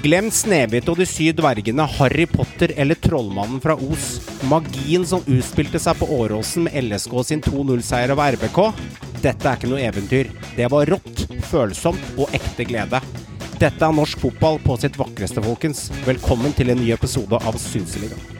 Glem Snehvit og de syv dvergene, Harry Potter eller Trollmannen fra Os. Magien som utspilte seg på Åråsen med LSK sin 2-0-seier over RBK. Dette er ikke noe eventyr. Det var rått, følsomt og ekte glede. Dette er norsk fotball på sitt vakreste, folkens. Velkommen til en ny episode av Synseligaen.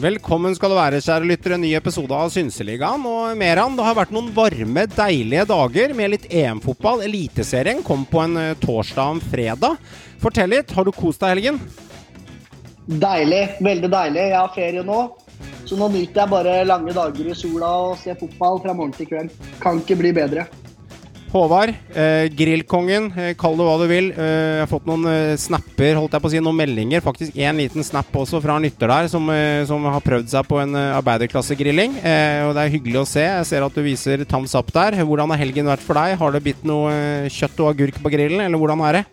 Velkommen skal du være, kjære lyttere. En ny episode av Synseligaen. Og Meran, det har vært noen varme, deilige dager med litt EM-fotball. Eliteserien kom på en torsdag torsdag om fredag. Fortell litt. Har du kost deg helgen? Deilig. Veldig deilig. Jeg har ferie nå. Så nå nyter jeg bare lange dager i sola og ser fotball fra morgen til kveld. Kan ikke bli bedre. Håvard, eh, grillkongen, eh, kall det hva du vil. Eh, jeg har fått noen eh, snapper, holdt jeg på å si, noen meldinger. Faktisk én liten snap også fra en lytter der som, eh, som har prøvd seg på en eh, arbeiderklassegrilling. Og det er hyggelig å se. Jeg ser at du viser thumbs up der. Hvordan har helgen vært for deg? Har det blitt noe kjøtt og agurk på grillen, eller hvordan er det?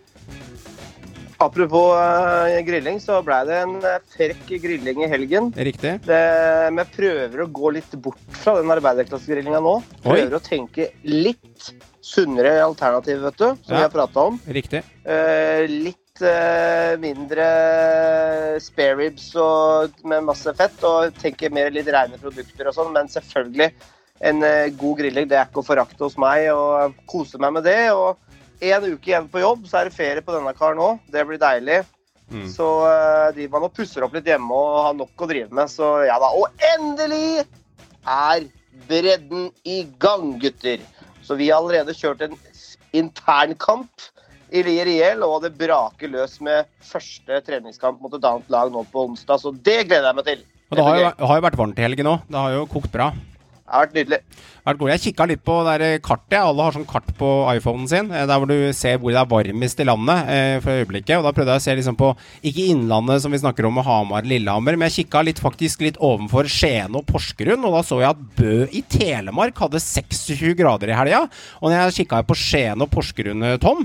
Apropos uh, grilling, så ble det en frekk grilling i helgen. Riktig? Det, men jeg prøver å gå litt bort fra den arbeiderklassegrillinga nå. Oi. Prøver å tenke litt sunnere alternativ, vet du, som Ja. vi har prata om. Riktig. Eh, litt eh, mindre spare ribs og, med masse fett, og tenke mer litt rene produkter og sånn. Men selvfølgelig, en eh, god grilling det er ikke å forakte hos meg, og kose meg med det. og en uke igjen på jobb, så er det ferie på denne karen òg. Det blir deilig. Mm. Så uh, driver man og pusser opp litt hjemme og har nok å drive med. Så ja da. Og endelig er bredden i gang, gutter. Så vi har allerede kjørt en internkamp i Lier IL, og det braker løs med første treningskamp mot et annet lag nå på onsdag. Så det gleder jeg meg til. Og det har jo, har jo vært varmt i helgen òg. Det har jo kokt bra. Det har vært nydelig. Vært god. Jeg kikka litt på kartet. Alle har sånn kart på iPhonen sin. eh, Der hvor du ser hvor det er varmest i landet eh, for øyeblikket. Og da prøvde jeg å se liksom på Ikke Innlandet som vi snakker om, og Hamar, Lillehammer. Men jeg kikka litt, faktisk litt ovenfor Skien og Porsgrunn. Og da så jeg at Bø i Telemark hadde 26 grader i helga. Og når jeg kikka på Skien og Porsgrunn, eh, Tom,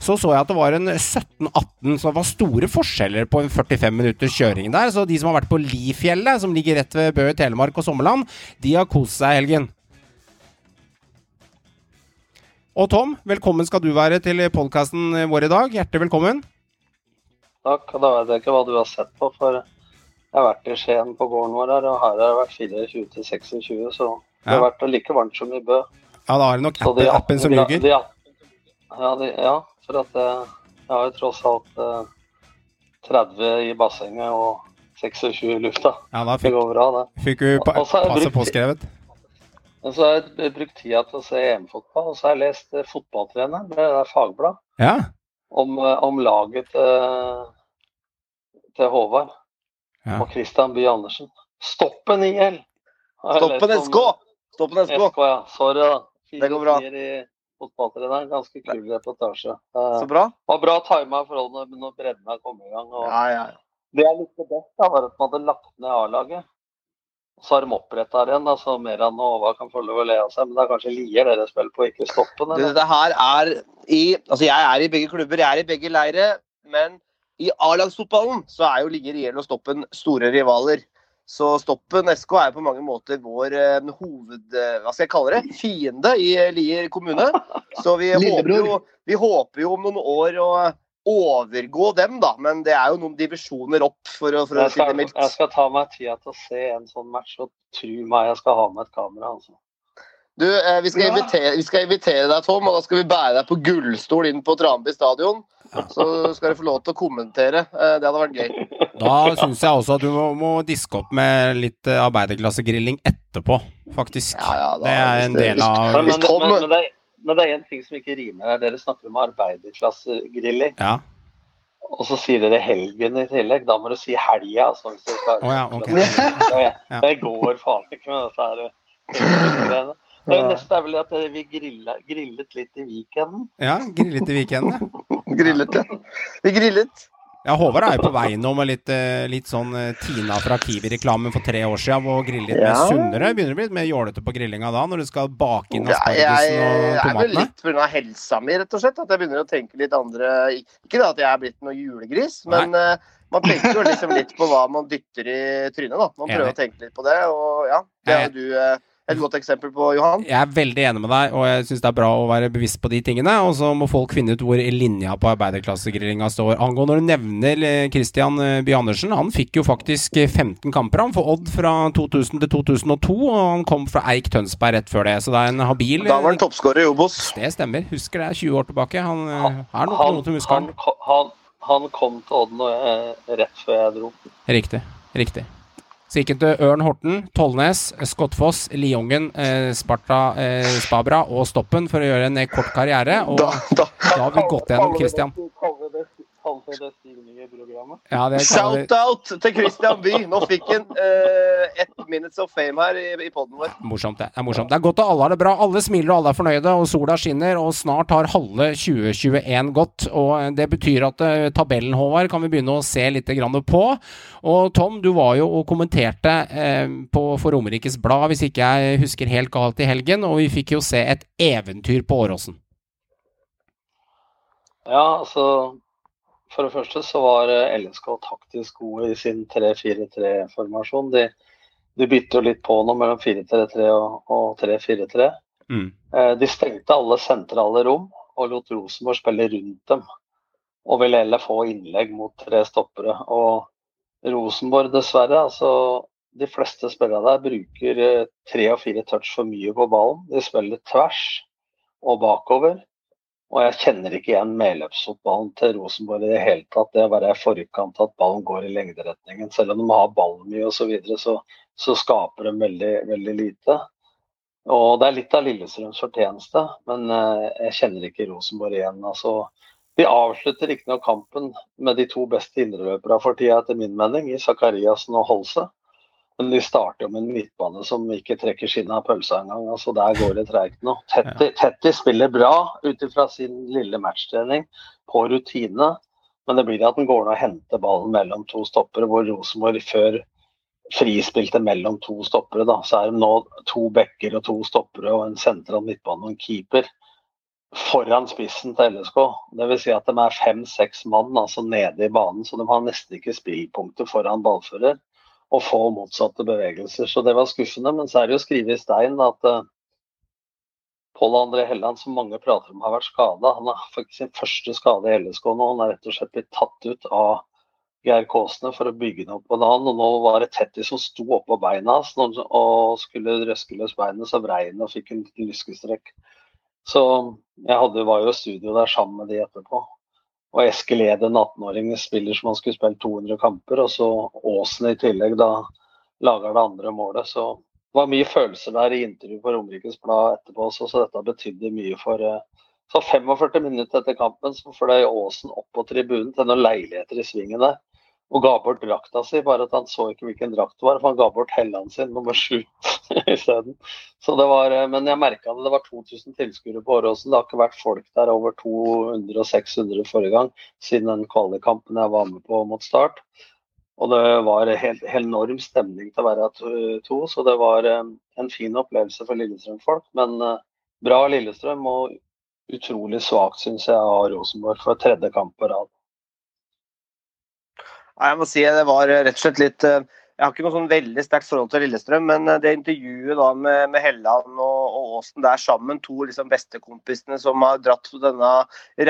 så så jeg at det var en 17-18, så det var store forskjeller på en 45 minutters kjøring der. Så de som har vært på Lifjellet, som ligger rett ved Bø i Telemark og Sommerland, de har kost seg i helgen. Og Tom, velkommen skal du være til podkasten vår i dag. Hjertelig velkommen. Takk. Da vet jeg ikke hva du har sett på, for jeg har vært i Skien på gården vår her, og her har det vært 24 til 26, så det har vært like varmt som i Bø. Ja, da er det nok appen, de appen som ljuger. Ja, de, ja, for at eh, jeg har jo tross alt eh, 30 i bassenget og 26 i lufta. Ja, da Det fikk, går bra, det. fikk du pa Og passet påskrevet. Men så har jeg brukt tida til å se EM-fotball, og så har jeg lest eh, Fotballtreneren, det er fagblad, Ja. om, eh, om laget til, til Håvard Ja. og Christian Bye Andersen. Stoppen IL! Stoppen SK! Stoppen SK! SK, ja. Sorry, da. Fire Det går bra. i fotballtreneren. Ganske kul reportasje. Eh, Så bra. Det var bra tima i forhold når, når bredden er kommet i gang. Og Ja, ja. ja. Det jeg likte best, da, var at man hadde lagt ned A-laget. Så har de oppretta igjen, da, så Meran og Håvard kan få lov å le av seg. Men det er kanskje Lier dere spiller på, ikke Stoppen? Eller? Dette her er i Altså, jeg er i begge klubber, jeg er i begge leire, men i A-lagsfotballen så er jo Lier, IL og Stoppen store rivaler. Så Stoppen SK er på mange måter vår eh, hoved... eh, Hva skal jeg kalle det? Fiende i eh, Lier kommune. Så vi håper, jo, vi håper jo om noen år å overgå dem, da. Men det er jo noen divisjoner opp, for å, for å si det mildt. jeg skal ta meg tida til å se en sånn match, og tro meg, jeg skal ha med et kamera. altså. Du, eh, vi, skal Ja. invitere, vi skal invitere deg, Tom, og da skal vi bære deg på gullstol inn på Tranby stadion. Så skal du få lov til å kommentere. Eh, det hadde vært gøy. Da syns jeg også at du må, må diske opp med litt eh, arbeiderklassegrilling etterpå, faktisk. Ja, ja, da- det er en del av Men, men, men, men, det men det er en ting som ikke rimer her. Dere snakker om arbeiderklassegrilling. Ja. Og så sier dere helgen i tillegg. Da må du si helga. Altså, Å ja, okay. det, det går faen ikke med dette her Det neste er vel at vi grillet, grillet litt i weekenden. Ja, grillet i weekenden. Grillet, ja. Vi grillet. Ja, Håvard er jo på vei nå med litt, eh, litt sånn eh, Tina fra Kiwi-reklamen for tre år siden. Og grille litt Ja. mer sunnere. Begynner å bli litt mer jålete på grillinga da, når du skal bake inn Ja, og tomatene? Jeg er vel litt pga. helsa mi, rett og slett. At jeg begynner å tenke litt andre Ikke da at jeg er blitt noe julegris, men eh, man tenker jo liksom litt på hva man dytter i trynet, da. Man prøver Enig. å tenke litt på det, og ja. Det er jo du et godt eksempel på, Johan. Jeg er veldig enig med deg, og jeg syns det er bra å være bevisst på de tingene. Og så må folk finne ut hvor linja på arbeiderklassegrillinga står. Angående når du nevner eh, Christian eh, By Andersen, han fikk jo faktisk eh, 15 kamper han for Odd fra 2000 til 2002, og han kom fra Eik Tønsberg rett før det. Så det er en habil Da var han toppskårer i Obos. Det stemmer. Husker det er 20 år tilbake. Han eh, Han, er nok noe til muskelen. han, han, han kom til Odd rett før jeg dro. Riktig. Riktig. Så gikk han til Ørn Horten, Tollnes, Skottfoss, Liongen, eh, Sparta, eh, Spabra og Stoppen for å gjøre en eh, kort karriere. Og Da, da. da har vi gått gjennom Christian. Kaller det, kaller det programmet? Ja, Shout-out til Christian By! Nå fikk han uh, ett minutes of fame her i, i poden vår. Morsomt, det. det er morsomt. Det er godt at alle har det bra. Alle smiler og alle er fornøyde, og sola skinner. Og snart har halve 2021 gått. Og eh, det betyr at uh, tabellen, Håvard, kan vi begynne å se litt grann på. Og Tom, du var jo og kommenterte uh, på For Romerikes Blad, hvis ikke jeg husker helt galt, i helgen. Og vi fikk jo se et eventyr på Åråsen. Ja, altså For det første så var eh, LSK taktisk gode i sin 3-4-3-formasjon. De, de bytter jo litt på nå mellom 4-3-3 og, og 3-4-3. Mm. Eh, De stengte alle sentrale rom og lot Rosenborg spille rundt dem. Og ville heller få innlegg mot tre stoppere. Og Rosenborg, dessverre, altså de fleste spillerne der bruker eh, tre og fire touch for mye på ballen. De spiller tvers og bakover. Og jeg kjenner ikke igjen medløpsfotballen til Rosenborg i det hele tatt. Det å være i forkant at ballen går i lengderetningen. Selv om de har ballen mye osv., så, videre, så så skaper de veldig, veldig lite. Og det er litt av Lillestrøms fortjeneste, men eh, jeg kjenner ikke Rosenborg igjen. Altså, de avslutter riktignok kampen med de to beste indreløperne for tida, etter min mening, i Zakariassen og Holse. Men de starter jo med en midtbane som ikke trekker skinnet av pølsa engang. Altså, der går det treigt nå. Tetti, Tetti spiller bra ut ifra sin lille matchtrening på rutine. Men det blir at han går ned og henter ballen mellom to stoppere, hvor Rosenborg før frispilte mellom to stoppere. Da. Så er det nå to backer og to stoppere og en sentral midtbane og en keeper foran spissen til LSK. Dvs. Si at de er fem-seks mann altså nede i banen, så de har nesten ikke spillpunkter foran ballfører. Og få motsatte bevegelser. Så det var skuffende. Men så er det jo skrevet i stein at uh, Pål André Helland, som mange prater om har vært skada, han har faktisk sin første skade i LSK nå. Han er rett og slett blitt tatt ut av Geir Kåsne for å bygge den opp på en. Og nå var det Tetti som sto oppå beina hans og skulle røske løs beinet, så vrei han og fikk en lyskestrekk. Så jeg hadde, var jo i studio der sammen med de etterpå. Og Eskil Ede, en 18-åring, spiller som han skulle spille 200 kamper. Og så Aasen i tillegg, da lager det andre målet. Så det var mye følelser der i intervju på Romerikes Blad etterpå også, så dette betydde mye for eh, Så 45 minutter etter kampen så fløy Aasen opp på tribunen til noen leiligheter i svingen der. Og ga bort drakta si, bare at han så ikke hvilken drakt det var. For han ga bort Helland sin, nummer sju, isteden. Eh, men jeg merka det. Det var 2000 tilskuere på Åråsen. Det har ikke vært folk der over 200 og 600 forrige gang, siden den kvalikkampen jeg var med på mot start. Og det var helt, helt enorm stemning til å være to så det var eh, en fin opplevelse for Lillestrøm-folk. Men eh, bra Lillestrøm, og utrolig svakt, syns jeg, av Rosenborg for tredje kamp på rad. Jeg må si det var rett og slett litt eh, Jeg har ikke noe sånn veldig sterkt forhold til Lillestrøm, men eh, det intervjuet da med, med Helland og, og Aasen der sammen, to liksom bestekompisene som har dratt på denne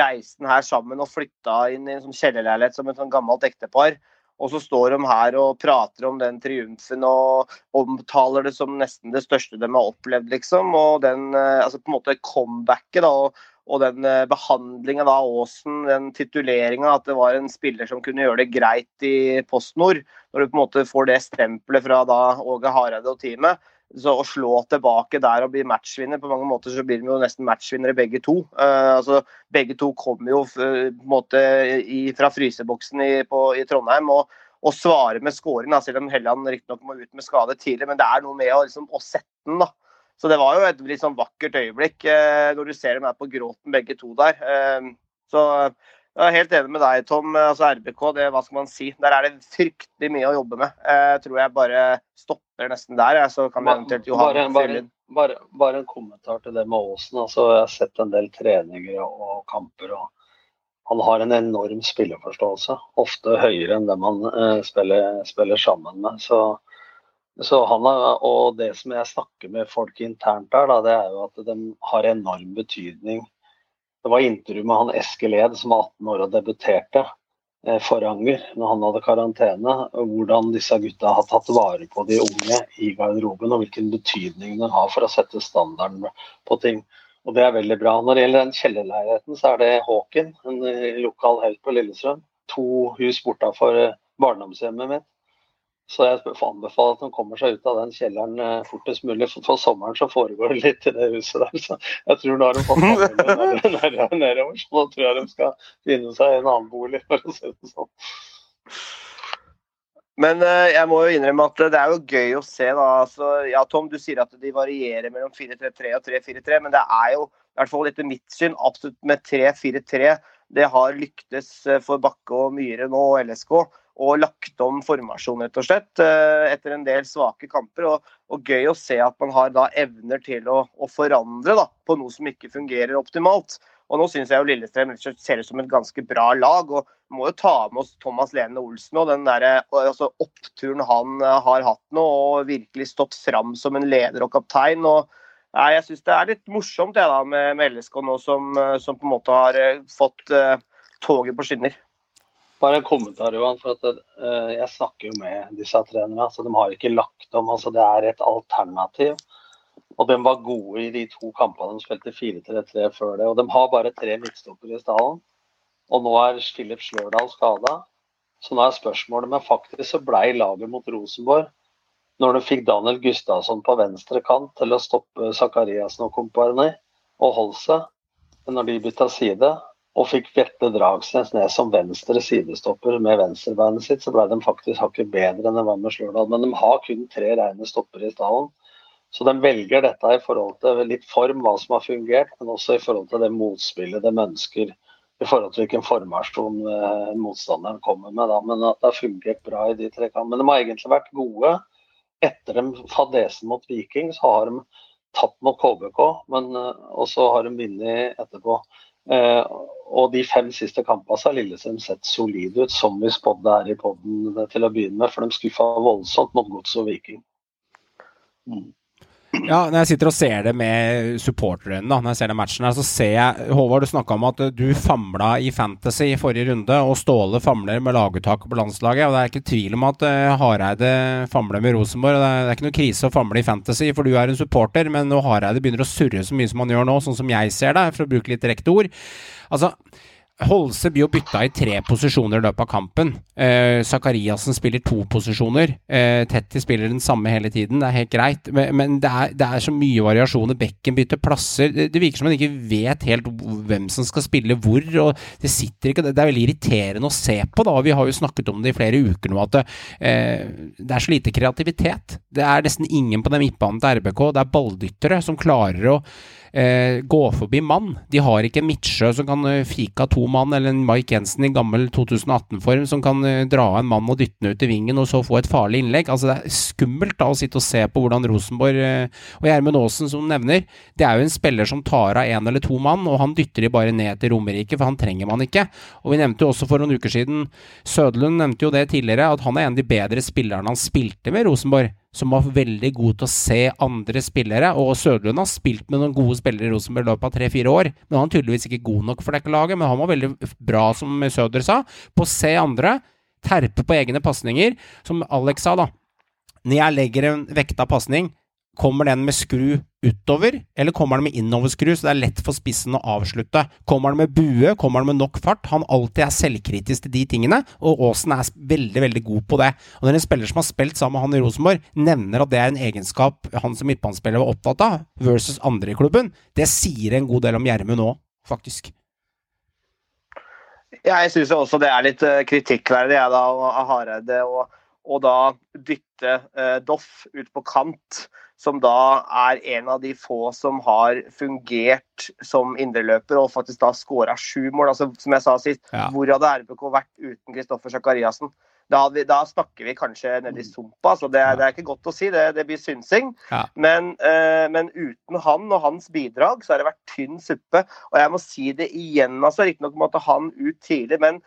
reisen her sammen og flytta inn i en sånn kjellerleilighet som et sånn gammelt ektepar. Og så står de her og prater om den triumfen og omtaler det som nesten det største de har opplevd, liksom. Og den eh, altså på en måte comebacket da, og, og den eh, behandlinga av Aasen, den tituleringa, at det var en spiller som kunne gjøre det greit i Post Nord. Når du på en måte får det stempelet fra da Åge Hareide og teamet. Så å slå tilbake der og bli matchvinner, på mange måter så blir de jo nesten matchvinnere begge to. Uh, altså, begge to kommer jo uh, måte i, fra fryseboksen i, på, i Trondheim og, og svarer med scoring, da, selv om Helland riktignok må ut med skade tidlig. Men det er noe med å, liksom, å sette den, da. Så det var jo et litt sånn vakkert øyeblikk eh, når du ser dem er på gråten begge to der. Eh, så jeg er helt enig med deg, Tom. Altså RBK, det, hva skal man si? Der er det fryktelig mye å jobbe med. Eh, Jeg tror jeg bare stopper nesten der. Så kan vi eventuelt Bare, Johan bare, fylle bare, bare en kommentar til det med Aasen. Altså, jeg har sett en del treninger og, kamper. og Han har en enorm spillerforståelse. Ofte høyere enn det man eh, spiller, spiller sammen med. Så, så han er, og det som jeg snakker med folk internt der, da, det er jo at de har enorm betydning. Det var intervju med han Eskil Ed som var 18 år og debuterte eh, for Anger når han hadde karantene. og Hvordan disse gutta har tatt vare på de unge i garderoben, og hvilken betydning den har for å sette standarden på ting. Og Det er veldig bra. Når det gjelder den kjellerleiligheten, så er det Håken, en lokal helt på Lillestrøm. To hus bortafor eh, barndomshjemmet mitt. Så jeg får anbefale at han kommer seg ut av den kjelleren eh, fortest mulig. For, for sommeren så foregår det litt i det huset der. Så jeg tror nå har de fått familien ned- nedover. Så nå tror jeg de skal finne seg en annen bolig, for å si det sånn. Men eh, jeg må jo innrømme at det er jo gøy å se. da, altså, ja Tom, du sier at de varierer mellom 4-3-3 og 3-4-3, men det er jo i hvert fall etter mitt syn absolutt med 3-4-3. Det har lyktes eh, for Bakke og Myhre nå og LSK. Og lagt om formasjon, rett og slett, eh, etter en del svake kamper. Og, og gøy å se at man har da evner til å, å forandre da, på noe som ikke fungerer optimalt. Og nå syns jeg jo Lillestrøm ser ut som et ganske bra lag. og må jo ta med oss Thomas Lene Olsen og den der, altså oppturen han eh, har hatt nå, og virkelig stått fram som en leder og kaptein. og Nei, jeg syns det er litt morsomt jeg, da, med, med LSK nå, som, eh, som på en måte har fått uh, toget på skinner. Bare en kommentar, Johan. for at uh, Jeg snakker jo med disse trenerne. altså De har ikke lagt om. altså Det er et alternativ. Og de var gode i de to kampene de spilte 4-3-3 før det. Og de har bare tre midtstoppere i stallen. Og nå er Filip Slørdal skada. Så nå er spørsmålet Men faktisk så blei laget mot Rosenborg, når de fikk Daniel Gustavsson på venstre kant til å stoppe Zakariassen og kompani, og Holse, når de bytta side, og fikk Bjette Dragsnes ned som venstre sidestopper med venstrebeinet sitt, så ble de faktisk hakket bedre enn de var med Slørdal. Men de har kun tre rene stoppere i stallen. Så de velger dette i forhold til litt form, hva som har fungert, men også i forhold til det motspillet de ønsker. I forhold til hvilken formasjon eh, motstanderen kommer med. Da. Men at det har fungert bra i de tre kampene. Men de har egentlig vært gode. Etter dem fadesen mot Viking, så har de tapt mot KBK, men eh, også har de vunnet etterpå. Eh, og de fem siste kampene har Lillestrøm sett solide ut, som vi spådde her i poden til å begynne med. For de skuffa voldsomt mot Gods og Viking. Ja, når jeg sitter og ser det med supporterøyne, når jeg ser den matchen her, så ser jeg Håvard, du snakka om at du famla i Fantasy i forrige runde, og Ståle famler med laguttak på landslaget. og Det er ikke tvil om at uh, Hareide famler med Rosenborg. det er, det er ikke noe krise å famle i Fantasy, for du er en supporter, men når Hareide begynner å surre så mye som han gjør nå, sånn som jeg ser det, for å bruke litt direkte ord Altså Holse blir jo bytta i tre posisjoner i løpet av kampen. Eh, Zakariassen spiller to posisjoner. Eh, Tetti spiller den samme hele tiden, det er helt greit. Men, men det, er, det er så mye variasjoner. Bekken bytter plasser. Det, det virker som man ikke vet helt hvem som skal spille hvor. og Det sitter ikke, det er veldig irriterende å se på. da, Vi har jo snakket om det i flere uker nå, at eh, det er så lite kreativitet. Det er nesten ingen på den midtbanen til RBK. Det er balldyttere som klarer å eh, gå forbi mann. De har ikke en Midtsjø som kan fika fike av to mann, eller en Mike Jensen i gammel 2018-form som kan eh, dra en mann og dytte den ut i vingen og så få et farlig innlegg. Altså Det er skummelt da å sitte og se på hvordan Rosenborg eh, og Gjermund Aasen, som nevner, det er jo en spiller som tar av én eller to mann, og han dytter de bare ned til Romerike, for han trenger man ikke. Og Vi nevnte jo også for noen uker siden, Sødlund nevnte jo det tidligere, at han er en av de bedre spillerne han spilte med Rosenborg som var veldig god til å se andre spillere. Og Sødlund har spilt med noen gode spillere i Rosenborg i løpet av tre-fire år. Men han er tydeligvis ikke god nok for dette laget. Men han var veldig bra, som Søder sa, på å se andre. Terpe på egne pasninger. Som Alex sa, da. Når jeg legger en vekta pasning, kommer den med skru utover, eller kommer den med innoverskru, så det er lett for spissen å avslutte? Kommer den med bue, kommer den med nok fart? Han alltid er selvkritisk til de tingene, og Aasen er veldig, veldig god på det. Og når en spiller som har spilt sammen med han i Rosenborg, nevner at det er en egenskap han som midtbanespiller var opptatt av, versus andre i klubben, det sier en god del om Gjermund òg, faktisk. Jeg syns også det er litt eh, kritikkverdig jeg, da, av Hareide. å da dytte eh, Doff ut på kant, som da er en av de få som har fungert som indreløper, og faktisk da skåra sju mål. Altså, som jeg sa sist, Ja. hvor hadde RBK vært uten Kristoffer Sakariassen? Da, da snakker vi kanskje nedi sumpa. så det, er, det er ikke godt å si, det, det blir synsing. Ja. Men, eh, men uten han og hans bidrag, så har det vært tynn suppe. Og jeg må si det igjen, altså. Riktignok måtte han ut tidlig, men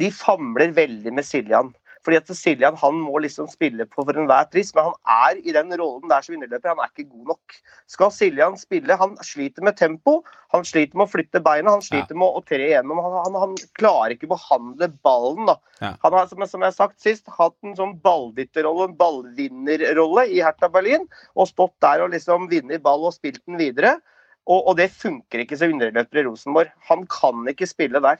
de famler veldig med Siljan. Fordi at Siljan han må liksom spille på for enhver pris, men han er i den rollen der som vinnerløper. Han er ikke god nok. Skal Siljan spille Han sliter med tempo, han sliter med å flytte beina, han sliter med å tre igjennom. Han, han, han klarer ikke å behandle ballen. da. Ja. Han har, som, som jeg har sagt sist, hatt en sånn balldytterrolle, en ballvinnerrolle i Hertha Berlin, og stått der og liksom vunnet ball og spilt den videre. Og, og det funker ikke som vinnerløper i Rosenborg. Han kan ikke spille der.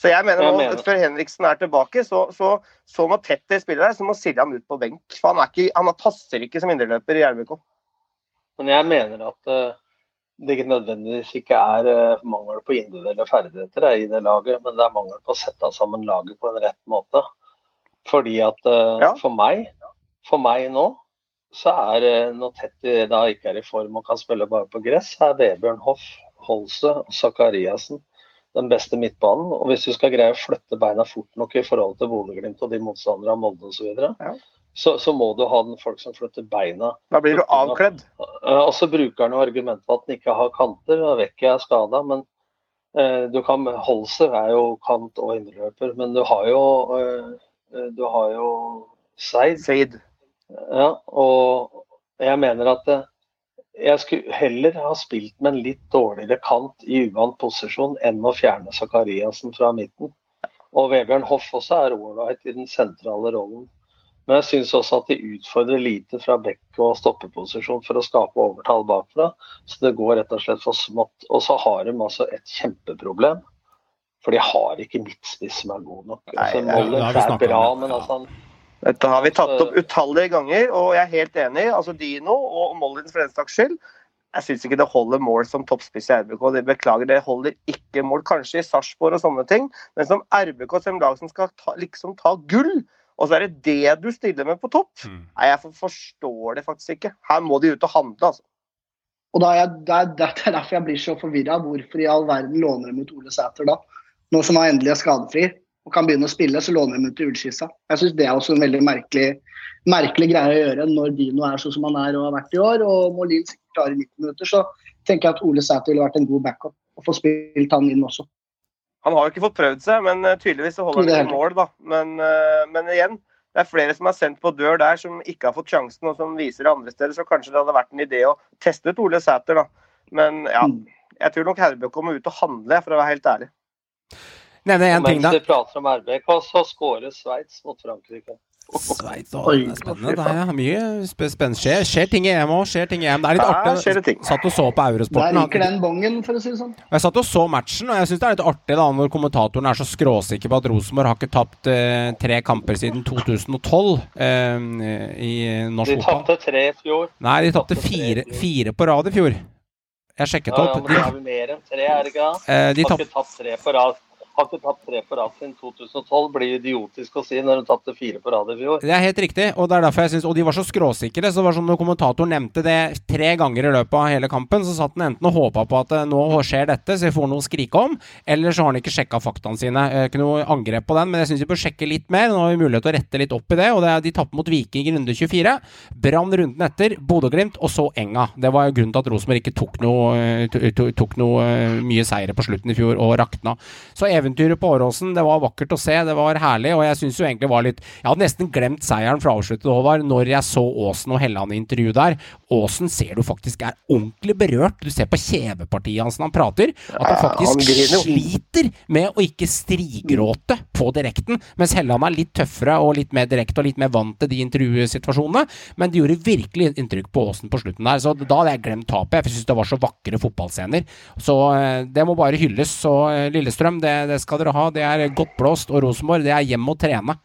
Så jeg mener Jeg nå, før Henriksen er tilbake, så, så, så må Petter spille der, så må Siljan ut på benk. For han, er ikke, han passer ikke som indreløper i RBK. Men jeg mener at uh, det ikke nødvendigvis ikke er uh, mangel på individuelle ferdigheter eh, i det laget, men det er mangel på å sette sammen laget på en rett måte. Fordi at uh, Ja. for meg, for meg nå, så er når Tetti da ikke er i form og kan spille bare på gress, er Vebjørn Hoff, Holse og Sakariassen den beste midtbanen. Og hvis du skal greie å flytte beina fort nok i forhold til Bodø-Glimt og de motstandere av Molde osv., Ja. så, så må du ha den folk som flytter beina Da blir du avkledd. Eh, Og så bruker han jo argumentet at han ikke har kanter. og Vekki er skada, men eh, du kan Holse er jo kant og indreløper, men du har jo eh, du har jo Seid. Seid. Ja, og jeg mener at eh, jeg skulle heller ha spilt med en litt dårligere kant i uvant posisjon enn å fjerne Zakariassen fra midten. Og Vebjørn Hoff også er ålreit i den sentrale rollen. Men jeg syns også at de utfordrer lite fra bekk- og stoppeposisjon for å skape overtall bakfra. Så det går rett og slett for smått. Og så har de altså et kjempeproblem. For de har ikke midtspiss som er god nok. Altså, er- Moller er bra, men altså han Dette har vi tatt opp utallige ganger, og jeg er helt enig. Altså Dino og Mollins for den saks skyld. Jeg syns ikke det holder mål som toppspiss i RBK. Det beklager, det holder ikke mål. Kanskje i Sarpsborg og sånne ting, men som RBK som lag som skal ta, liksom ta gull, og så er det det du stiller med på topp. Mm. Nei, jeg forstår det faktisk ikke. Her må de ut og handle, altså. Og da er jeg, det, er, det er derfor jeg blir så forvirra. Hvorfor i all verden låner de ut Ole Sæter da? Nå som han endelig er skadefri og kan begynne å spille, så låner de ut til Ullskissa. Jeg syns det er også en veldig merkelig, merkelig greie å gjøre når Dino er sånn som han er og har vært i år, og Molin sikkert klarer 90 minutter. Så tenker jeg at Ole Sæter ville vært en god backup. og få spilt han inn også. Han har jo ikke fått prøvd seg, men eh, tydeligvis så holder han i mål, da. Men, eh, men igjen, det er flere som er sendt på dør der som ikke har fått sjansen, og som viser det andre steder. Så kanskje det hadde vært en idé å teste ut Ole Sæter, da. Men ja, Mm. jeg tror nok RBK kommer ut og handle, for å være helt ærlig. Nevne én ting, Mens da. vi prater om RBK, så skårer Sveits mot Frankrike. Sveits, det er spennende. Det er mye sp spennende. Skjer, skjer ting i EM òg. Skjer ting i EM. Det er litt artig. skjer det ting. Satt og så på Der Eurosporten. ryker den bongen, for å si det sånn. Jeg satt og så matchen, og jeg syns det er litt artig da når kommentatoren er så skråsikker på at Rosenborg har ikke tapt eh, tre kamper siden 2012 eh, i norsk De fotball. tapte tre i fjor. Nei, de tapte fire, fire på rad i fjor. Jeg sjekket Ja, ja, opp. men det er De, vel mer enn tre, er det ikke det? eh, de Har ikke tapt tre på rad. Har ikke tapt tre på rad siden 2012. Blir idiotisk å si når hun tapte fire på rad i fjor. det er helt riktig, og det er derfor jeg synes, Og de var så skråsikre, så det var som når kommentatoren nevnte det tre ganger i løpet av hele kampen, så satt han enten og håpa på at eh, nå skjer dette, så vi får noe å skrike om, eller så har han ikke sjekka faktaene sine. Eh, Ikke noe angrep på den, men jeg syns vi bør sjekke litt mer. Nå har vi mulighet til å rette litt opp i det, og det er, de tapte mot Viking i runde 24. Brann runden etter, Bodø-Glimt, og så Enga. Det var grunnen til at Rosenborg ikke tok noe, eh, to- to- tok noe mye seire på slutten i fjor og rakna. Så eventyret på Åråsen, det var vakkert å se, det var herlig, og jeg syns jo egentlig var litt Jeg hadde nesten glemt seieren fra avsluttet, Håvard, når jeg så Aasen og Helland i intervju der. Aasen ser du faktisk er ordentlig berørt. Du ser på kjevepartiet hans når han prater, at han faktisk han sliter med å ikke strigråte på direkten, mens Helland er litt tøffere og litt mer direkte og litt mer vant til de intervjusituasjonene. Men det gjorde virkelig inntrykk på Aasen på slutten der, så da hadde jeg glemt tapet. Jeg syns det var så vakre fotballscener. Så eh, det må bare hylles. Så eh, Lillestrøm, det, det skal dere ha. Det er godt blåst. Og Rosenborg, det er hjem og trene.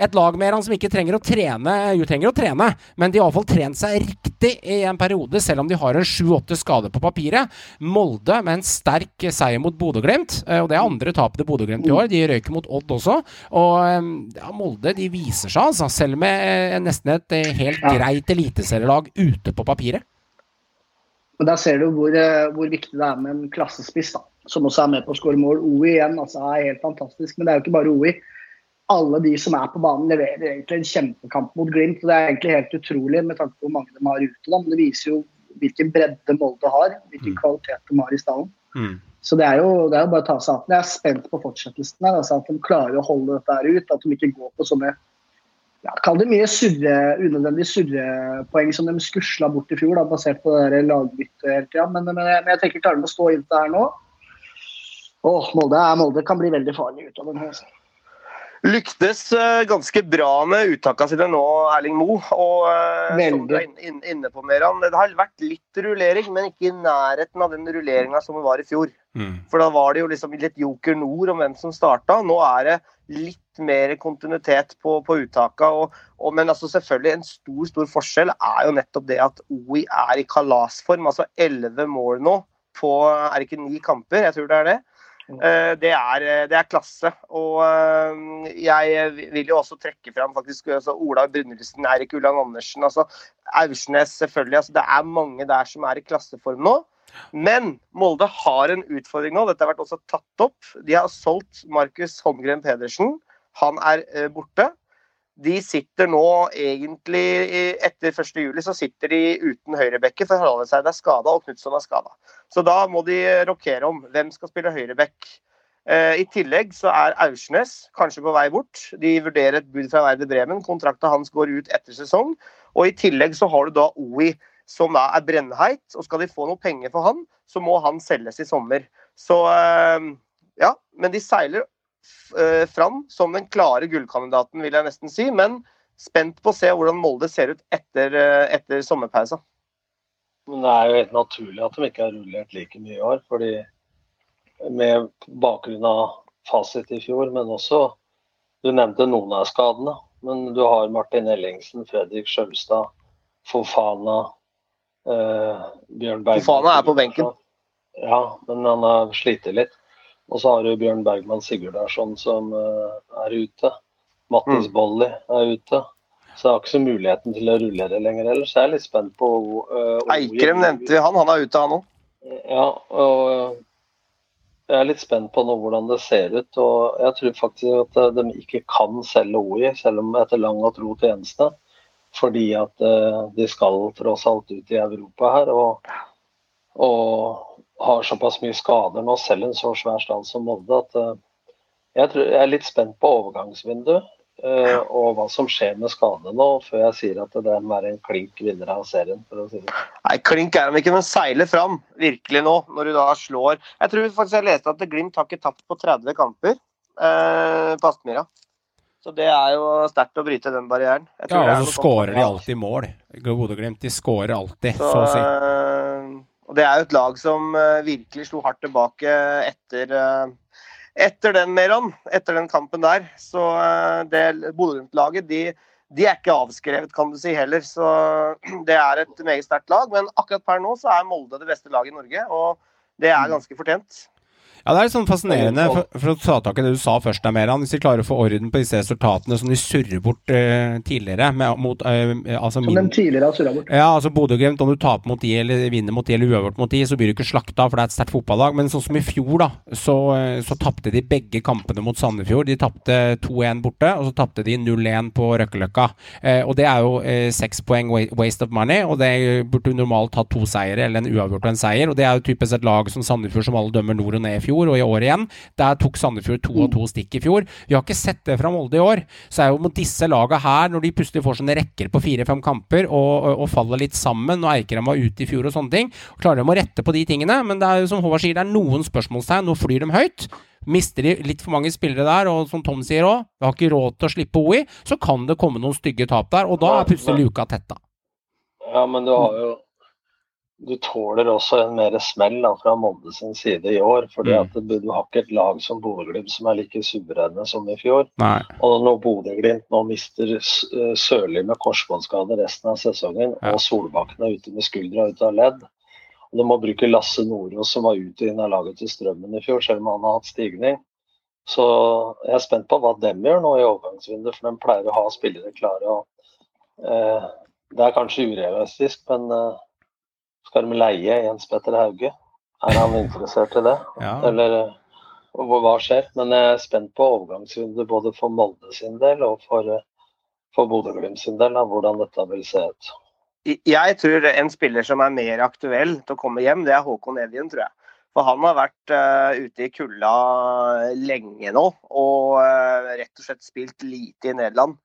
Et lag med han som ikke trenger å trene, jo trenger å trene, men de har iallfall trent seg riktig i en periode, selv om de har en sju-åtte skader på papiret. Molde med en sterk seier mot Bodø-Glimt, eh, og det er andre tapet til Bodø-Glimt i år. De røyker mot Odd også. Og eh, ja, Molde de viser seg, altså, selv med eh, nesten et helt greit eliteserielag ute på papiret. Men der ser du hvor, hvor viktig det er med en klassespiss, da, som også er med på å skåre mål. OI igjen altså, er helt fantastisk, men det er jo ikke bare OI. Alle de som er på banen, leverer egentlig en kjempekamp mot Glimt. og Det er egentlig helt utrolig med tanke på hvor mange de har ute. Da. Men det viser jo hvilken bredde Molde har, hvilken kvalitet de har i stallen. Så det er, jo, det er jo bare å ta seg av. Jeg er spent på fortsettelsen. her, altså At de klarer å holde dette her ut. At de ikke går på sånne ja, Kall det mye surre, unødvendige surrepoeng som de skusla bort i fjor, da, basert på det lagbyttet hele tida. Men, men, jeg- men jeg tenker klarer de å stå inn til her nå Åh, Molde, er- Molde kan bli veldig farlig utover nå. Altså. Lyktes eh, ganske bra med uttakene sine nå, Erling Moe. Og veldig. som du er inn- inn- inne på, Meran, det har vært litt rullering, men ikke i nærheten av den rulleringa som det var i fjor. For da var det jo liksom litt joker nord om hvem som starta. Nå er det litt mer kontinuitet på, på uttaka. Og, og, men altså selvfølgelig en stor stor forskjell er jo nettopp det at OI er i kalasform. Altså elleve mål nå på er det ikke ni kamper, jeg tror det er det. Eh, Det er, det er klasse. Og eh, jeg vil jo også trekke fram faktisk altså Ola Brynildsen, Eirik Ulland Andersen, altså Aursnes selvfølgelig. Altså det er mange der som er i klasseform nå. Men Molde har en utfordring nå. Dette har vært også tatt opp. De har solgt Markus Holmgren Pedersen. Han er eh, borte. De sitter nå egentlig Etter 1.7 så sitter de uten høyrebekker, for Haraldseid er skada og Knutson er skada. Så da må de rokere om hvem skal spille høyrebekk. Eh, I tillegg så er Aursnes kanskje på vei bort. De vurderer et bud fra Werder Bremen. Kontrakta hans går ut etter sesong. Og i tillegg så har du da OI, som da er brennheit. Og skal de få noe penger for han, så må han selges i sommer. Så eh, ja, men de seiler eh, fram som den klare gullkandidaten, vil jeg nesten si. Men spent på å se hvordan Molde ser ut etter, eh, etter sommerpausa. Men det er jo helt naturlig at de ikke har rullert like mye i år. fordi med bakgrunn av fasit i fjor, men også Du nevnte noen av skadene. Men du har Martin Ellingsen, Fredrik Sjølstad, Fofana eh, Bjørn Berg. Fofana er på benken. Ja, men han har slitt litt. Og så har du Bjørn Bergman Sigurdarsson som eh, er ute. Mattis Mm. Bolli er ute. Så jeg har ikke så muligheten til å rulle det lenger ellers. Jeg er litt spent på uh, Eikrem nevnte vi han. Han er ute, han òg. Ja, og eh, jeg er litt spent på nå hvordan det ser ut. Og jeg tror faktisk at de ikke kan selge OI, selv om etter lang og tro tjeneste. Fordi at de skal tross alt ut i Europa her. Og, og har såpass mye skader nå, selv en så svær stall som Molde, at eh, jeg, tror, jeg er litt spent på overgangsvinduet. eh, og hva som skjer med skade nå, før jeg sier at det må være en klink vinner av serien. for å si det. Nei, klink er han ikke, men seiler fram virkelig nå, når du da slår Jeg tror faktisk jeg leste at Glimt har ikke tapt på 30 kamper uh, på Aspmyra. Så det er jo sterkt å bryte den barrieren. Jeg tror Ja, er og så skårer de alltid mål. Bodø-Glimt de skårer alltid, så, Så, å si. Og det er jo et lag som eh, virkelig slo hardt tilbake etter eh, etter den, Meron, etter den kampen der. Så eh, det Bodø-Glimt-laget, de, de er ikke avskrevet, kan du si, heller. Så det er et meget sterkt lag. Men akkurat per nå så er Molde det beste laget i Norge, og det er ganske fortjent. Ja, det er litt sånn fascinerende, for, for å ta tak i det du sa først, der, Meran. Hvis de klarer å få orden på disse resultatene som de surrer bort uh, tidligere med, mot, uh, altså Som de tidligere har surra bort. Ja, altså Bodø-Glimt, om du taper mot de eller vinner mot de eller uavgjort mot de, så blir du ikke slakta, for det er et sterkt fotballag. Men sånn som i fjor, da, så, eh, så tapte de begge kampene mot Sandefjord. De tapte 2-1 borte, og så tapte de 0-1 på Røkkeløkka. Uh, og det er jo seks poeng waste of money, og det burde du normalt ha to seire eller en uavgjort og en seier. Og det er jo typisk et lag som Sandefjord som alle dømmer nord og ned i fjor, og i år igjen. Der tok Sandefjord to og to stikk i fjor. Vi har ikke sett det fra Molde i år. Så er jo mot disse laga her, når de plutselig får sånne rekker på fire-fem kamper og, og, og faller litt sammen, og Eikrem var ute i fjor og sånne ting, klarer de å rette på de tingene. Men det er jo som Håvard sier, det er noen spørsmålstegn. Nå flyr de høyt. Mister de litt for mange spillere der, og som Tom sier òg, vi har ikke råd til å slippe OI, så kan det komme noen stygge tap der, og da er plutselig luka tetta. Ja, men du har jo du tåler også en mer smell da, fra Molde sin side i år. fordi Mm. at du, har ikke et lag som Bodø-Glimt som er like suverene som i fjor. Nei. Og når Bodø-Glimt nå mister eh, Sørli med korsbåndskade resten av sesongen, Ja. og Solbakken er ute med skuldra ut av ledd, og du må bruke Lasse Nordås som var ute inn av laget til Strømmen i fjor, selv om han har hatt stigning. Så jeg er spent på hva de gjør nå i overgangsvinduet, for de pleier å ha spillere klare. og eh, Det er kanskje urealistisk, men eh, skal de leie Jens Petter Hauge? Er han interessert i det? Ja. Eller eh, hva skjer? Men jeg er spent på overgangsvinduet både for Molde sin del og for, eh, for Bodø-Glimt sin del, av hvordan dette vil se ut. Jeg tror en spiller som er mer aktuell til å komme hjem, det er Håkon Evjen, tror jeg. For han har vært uh, ute i kulda lenge nå, og uh, rett og slett spilt lite i Nederland.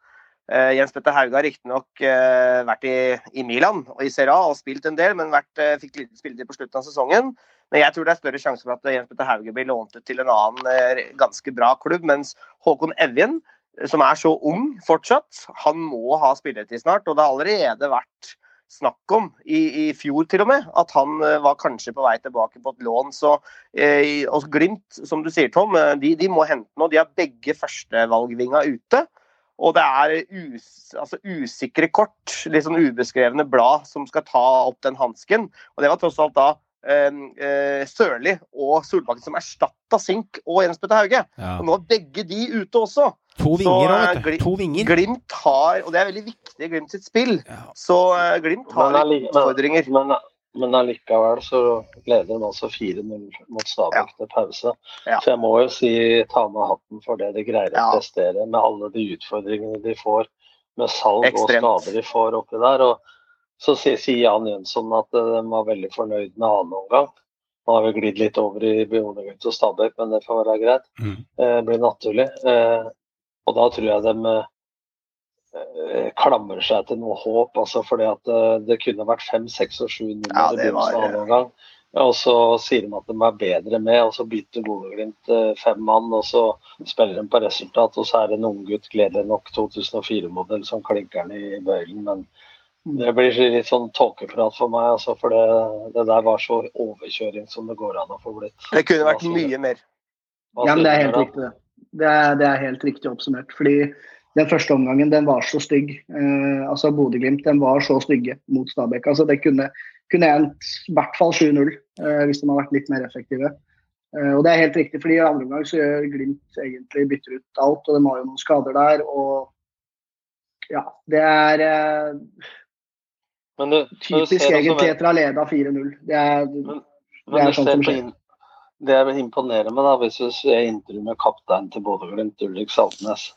Eh, Jens Petter Hauge har riktignok uh, vært i, i Milan og i Serie A og spilt en del, men vært, uh, fikk lite spilletid på slutten av sesongen. Men jeg tror det er større sjanse for at Jens Petter Hauge blir lånt ut til en annen uh, ganske bra klubb, mens Håkon Evjen, som er så ung fortsatt, han må ha spilletid snart. Og det har allerede vært snakk om, i, i fjor til og med, at han var kanskje på vei tilbake på et lån. Så eh, Glimt, som du sier, Tom, de, de må hente nå. De har begge førstevalgvinga ute. Og det er us, altså usikre kort, litt sånn ubeskrevne blad, som skal ta opp den hansken. Og det var tross alt da eh, eh, Sørli og Solbakken som erstatta Sink og Jens Petter Hauge. Ja. Og nå er begge de ute også. To vinger òg, eh, vet du. Gli- To vinger. Glimt har, og det er veldig viktig i Glimt sitt spill, Ja. så eh, Glimt har Men utfordringer. Men, men allikevel så leder de altså 4-0 mot Stabæk til pause. Ja. Så jeg må jo si ta med hatten for det de greier Ja. å prestere med alle de utfordringene de får med salg Ekstremt. og skader de får oppi der. Og så sier, sier Jan Jønsson at eh, de var veldig fornøyd med annen omgang. Nå har vi glidd litt over i Bodø-Glimt og Stabæk, men det får være greit. Mm. Eh, blir naturlig. Eh, og da tror jeg de eh, klamrer seg til noe håp, altså fordi at eh, det kunne vært 5-6 og 7-0 Ja, i begynnelsen av annen. Og så sier de at de er bedre med, og så bytter Bodø-Glimt eh, fem mann, og så spiller de på resultat, og så er det en unggutt, gledelig nok 2004-modell, som klinker den i bøylen. Men det blir litt sånn tåkeprat for meg, altså, for det, det der var så overkjøring som det går an å få blitt. Det kunne vært mye mer. Ja, men det er helt riktig. det. Det er, det er helt riktig oppsummert. Fordi den første omgangen den var så stygg. Eh, altså Bodø-Glimt den var så stygge mot Stabæk. Altså Det kunne, kunne endt i hvert fall 7-0 eh, hvis de hadde vært litt mer effektive. Eh, og det er helt riktig, fordi i andre omgang så gjør Glimt egentlig bytter ut alt, og de har jo noen skader der. og ja, det er eh, Men når typisk egentlig etter å ha leda 4-0. Det er, Men, Det er sånn som skjer. det jeg imponerer med, da, hvis du er intervju med kapteinen til Bodø-Glimt, Ulrik Saltnes,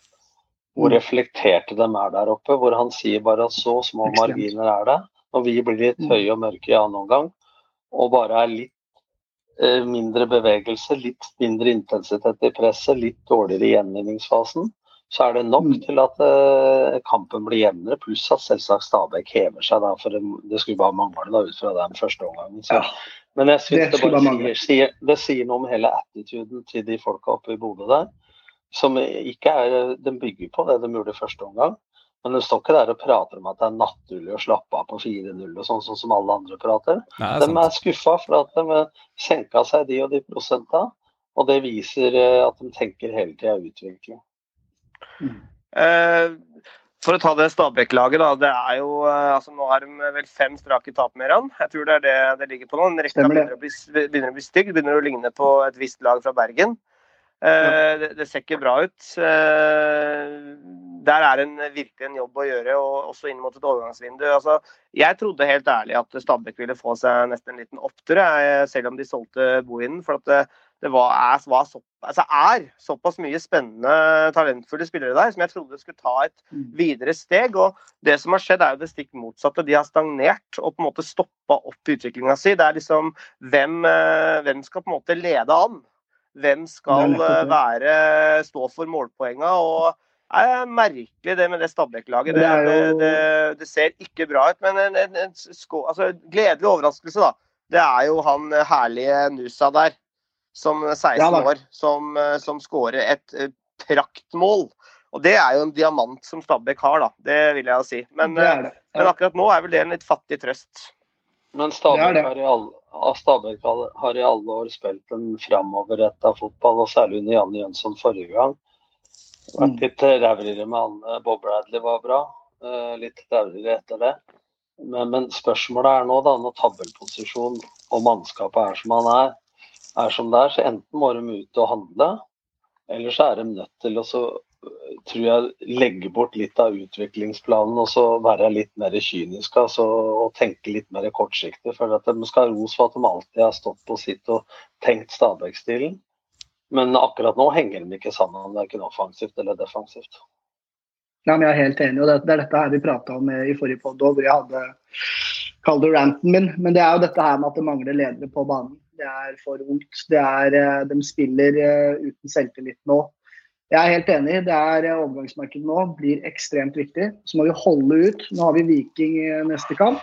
hvor reflekterte de er der oppe, hvor han sier bare at så små Ekstremt. marginer er det, Når vi blir litt Mm. høye og mørke i annen omgang, og bare er litt eh, mindre bevegelse, litt mindre intensitet i presset, litt dårligere i gjenvinningsfasen, så er det nok Mm. til at eh, kampen blir jevnere, pluss at selvsagt Stabæk hever seg, da, for det, det skulle bare mangle da, ut fra den første omgangen. Så. Men jeg synes det det, bare bare sier, sier, det sier noe om hele attituden til de folka oppe i Bodø der. Som ikke er De bygger på det de gjorde i første omgang. Men de står ikke der og prater om at det er naturlig å slappe av på 4-0 og sånn, sånn som alle andre prater. Nei, er De er skuffa for at de senka seg de og de prosenta. Og det viser eh, at de tenker hele tida utvikling. Eh, for å ta det Stabæk-laget, da. Det er jo, eh, altså Nå har de vel fem strake tap med han. Jeg tror det er det det ligger på nå. En rekke begynner å bli, begynner å bli stygg. Begynner å ligne på et visst lag fra Bergen. Eh, det, det ser ikke bra ut. Eh, der er en, virkelig en jobb å gjøre, og også inn mot et overgangsvindu. Altså, jeg trodde helt ærlig at Stabæk ville få seg nesten en liten opptur, selv om de solgte Bohinen. For at det, det var, er, var så, altså er såpass mye spennende, talentfulle spillere der som jeg trodde skulle ta et videre steg. Og det som har skjedd, er jo det stikk motsatte. De har stagnert og på en måte stoppa opp utviklinga si. Det er liksom hvem, eh, hvem skal på en måte lede an? Hvem skal er eh, være, stå for målpoenga? og det er merkelig det med det Stabæk-laget. Det, Det er det, det, ser ikke bra ut, men en, en, en skå, altså, gledelig overraskelse, da. Det er jo han eh, herlige Nusa der, som 16 Ja år, som, eh, som skårer et eh, praktmål. Og det er jo en diamant som Stabæk har, da. Det vil jeg jo si. Men, det eh, er men akkurat nå er vel det en litt fattig trøst. Men er Stabæk har, i alle, ja, Stabæk har- i alle år spilt en framoverretta fotball, og særlig under Janne Jønsson forrige gang. Vært Mm. litt raurere med Anne. Bob Bradley var bra. eh, Litt raurere etter det. Men, men spørsmålet er nå, da, når tabellposisjon og mannskapet er som han er, er som det er, så enten må de ut og handle, eller så er de nødt til å så, tror jeg, legge bort litt av utviklingsplanen og så være litt mer kynisk altså, og tenke litt mer kortsiktig. For at de skal ha ros for at de alltid har stått på sitt og tenkt Stabæk-stilen. Men akkurat nå henger de ikke sammen, verken offensivt eller defensivt. Nei, men Jeg er helt enig, og det, er dette her vi prata om eh, i forrige podd hvor jeg hadde kalt det ranten min. Men det er jo dette her med at det mangler ledere på banen. Det er for ungt. Det er, eh, de spiller eh, uten selvtillit nå. Jeg er helt enig. det er eh, Overgangsmarkedet nå blir ekstremt viktig. Så må vi holde ut. Nå har vi Viking eh, neste kamp.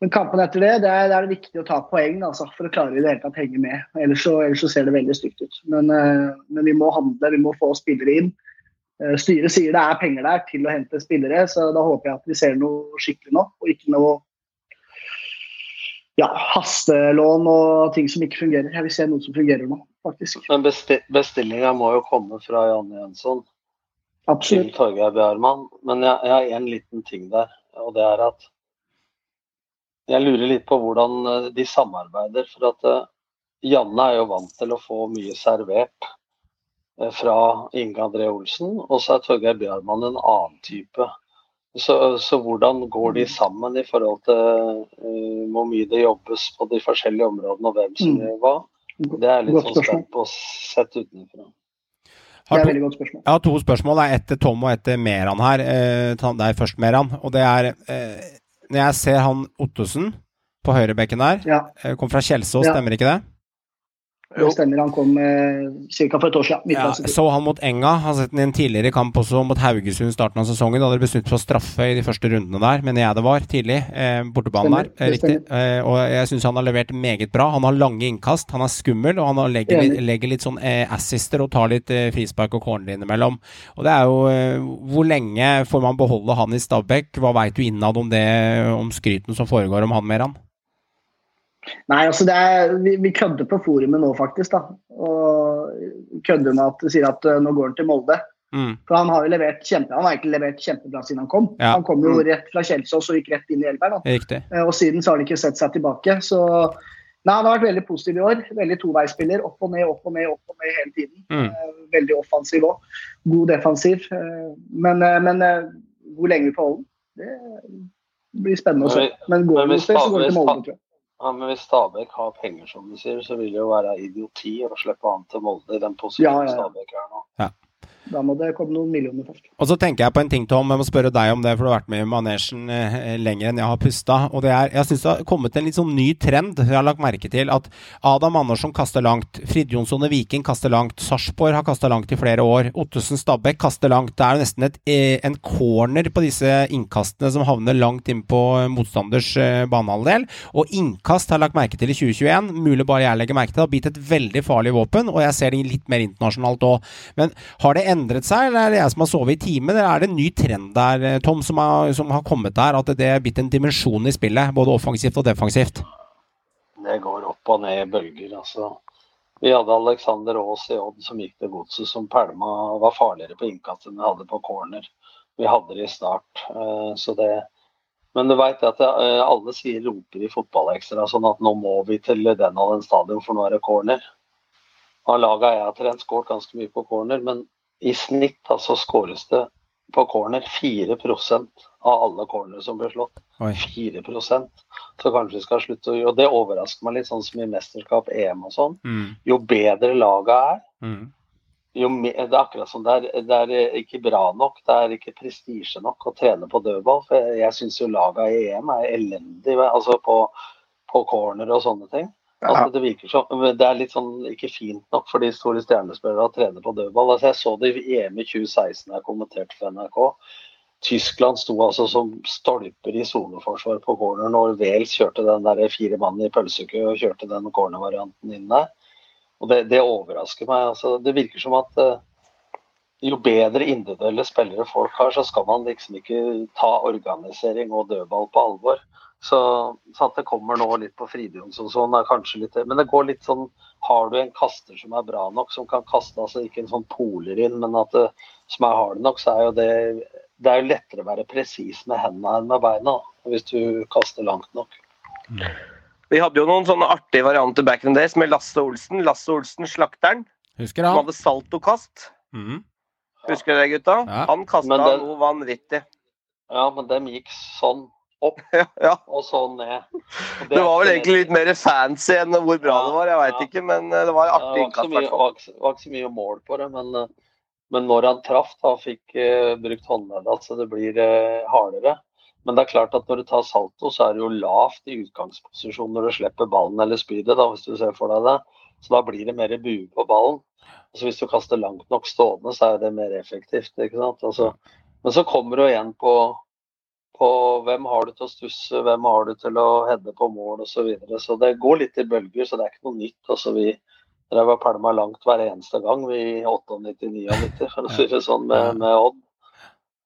Men kampen etter det, det er, det er viktig å ta poeng altså, for å klare i det hele tatt henge med. Ellers så, ellers så ser det veldig stygt ut. Men, eh, men vi må handle, vi må få spillere inn. Styret sier det er penger der til å hente spillere, så da håper jeg at vi ser noe skikkelig nå. Og ikke noe ja, hastelån og ting som ikke fungerer. Jeg vil se noe som fungerer nå, faktisk. Men besti bestillinga må jo komme fra Janne Jønsson. til Absolutt. Torgeir Bjarmann. Men jeg, jeg har en liten ting der, og det er at jeg lurer litt på hvordan eh, de samarbeider. For at uh, Janne er jo vant til å få mye servert eh, fra Inge André Olsen, og så er Torgeir Bjarmann en annen type. Så, så hvordan går de sammen i forhold til eh, hvor mye det jobbes på de forskjellige områdene, og hvem som Mm. hva? Det er litt sånn spent på sett utenfra. Det Har er et to, veldig godt spørsmål. jeg har to spørsmål. Det er ett til Tom og ett til Meran her. Eh, ta deg først, Meran. Og det er eh, Når jeg ser han Ottesen på høyrebekken der, Ja, eh, kom fra Kjelsås, Ja. stemmer ikke det? Det stemmer. Han kom eh, ca. for et år siden. Ja, så han mot Enga. Har sett den i en tidligere kamp også mot Haugesund starten av sesongen. Da hadde de besluttet på straffe i de første rundene der, mener jeg det var, tidlig. Eh, bortebanen Stemmer, der. Eh, riktig. Eh, og jeg syns han har levert meget bra. Han har lange innkast, han er skummel, og han legger, litt, legger litt sånn eh, assister og tar litt eh, frispark og corner innimellom. Og det er jo eh, Hvor lenge får man beholde han i Stabæk? Hva veit du innad om det, om skryten som foregår om han, Meran? Nei, altså det er, vi, vi kødder på forumet nå, faktisk. da. Og kødder med at sier at eh, nå går han til Molde. Mm. For han har jo levert kjempe, han har egentlig levert kjempebra siden han kom. Ja. Han kom jo rett fra Kjelsås og gikk rett inn i Elberg. da. Riktig. Eh, Og siden så har han ikke sett seg tilbake. Så nei, han har vært veldig positiv i år. Veldig toveispiller. Opp og ned, opp og ned, opp og ned hele tiden. Mm. Eh, Veldig offensiv òg. God defensiv. Men, men hvor lenge vi får holde den, det blir spennende å se. Men går det noe sted, så går det til Molde, tror jeg. Ja, men Hvis Stabæk har penger, som du sier, så vil det jo være idioti å slippe han til Molde i den posisjonen Ja, ja, ja. Stabæk er nå. Da må det komme noen millioner først. Og så tenker jeg på en ting, Tom. Jeg må spørre deg om det, for du har vært med i manesjen eh, lenger enn jeg har pusta. Og det er, jeg syns det har kommet en litt sånn ny trend. Jeg har lagt merke til at Adam Andersson kaster langt. Frid Jonsson i Viking kaster langt. Sarpsborg har kasta langt i flere år. Ottesen Stabæk kaster langt. Det er jo nesten et, eh, en corner på disse innkastene som havner langt inn på motstanders eh, banehalvdel. Og innkast har jeg lagt merke til i 2021. Mulig bare jeg legger merke til. Det har blitt et veldig farlig våpen, og jeg ser det litt mer internasjonalt òg. Men har det endret seg, eller er det jeg som har sovet i timen, eller er det en ny trend der, eh, Tom, som har, som har kommet der? At det er blitt en dimensjon i spillet, både offensivt og defensivt? Det går opp og ned i bølger. altså. Vi hadde Alexander Aas i Odd som gikk til godset, som pælma var farligere på innkast enn vi hadde på corner. Vi hadde det i start. eh, så det Men du veit at eh, alle sier roper i fotballekstra sånn at nå må vi til den og den stadion, for nå er det corner. Av laga jeg har trent, skåret ganske mye på corner, men i snitt altså skåres det på corner 4% av alle cornere som blir slått. Oi. 4 Så kanskje vi skal slutte å gjøre Og det overrasker meg litt, sånn som i mesterskap, EM og sånn. Mm, Jo bedre laget er, mm, jo mer, det er akkurat som det er, det er ikke bra nok, det er ikke prestisje nok å trene på dødball. For jeg, jeg syns jo laga i EM er elendig altså på, på corner og sånne ting. Altså, det virker som, det er litt sånn ikke fint nok for de store stjernespillerne å trene på dødball. Altså, jeg så det i EM i 2016 jeg kommenterte for NRK. Tyskland sto altså som stolper i soneforsvar på corner når Wales kjørte den der fire mann i pølsekø og kjørte den cornervarianten inn der. Og det, det overrasker meg. altså Det virker som at eh, jo bedre individuelle spillere folk har, så skal man liksom ikke ta organisering og dødball på alvor. Så, sant, det kommer nå litt på Fridtjons og sånn, er kanskje litt Men det går litt sånn Har du en kaster som er bra nok, som kan kaste, altså ikke en sånn poler inn, men at det, som er hard nok, så er jo det Det er jo lettere å være presis med hendene enn med beina, hvis du kaster langt nok. Vi hadde jo noen sånne artige varianter back in the days med Lasse Olsen. Lasse Olsen, slakteren, Husker som han? hadde saltokast. Mm. Husker dere det, gutta? Ja. Han kasta noe vanvittig. Ja, men dem gikk sånn opp Ja. og så ned. Og Det var vel egentlig litt mer fancy enn hvor bra det var. Jeg veit ikke, men eh, det var artig Det innkast. mye, var, ikke, så mye mål på det, men, eh, men når han traff da, fikk uh, brukt håndleddet, så det blir uh, hardere. Men det er klart at når du tar salto, så er det jo lavt i utgangsposisjon når du slipper ballen eller spydet, da, hvis du ser for deg det. Så da blir det mer bue på ballen. Altså Hvis du kaster langt nok stående, så er det mer effektivt. ikke sant? Altså, men så kommer du igjen på, på hvem har du til å stusse, hvem har du til å heade på mål osv. Så, videre. så det går litt i bølger, så det er ikke noe nytt. Altså Vi drev og pælma langt hver eneste gang, vi i 98-99, for å si det sånn, med, med Odd.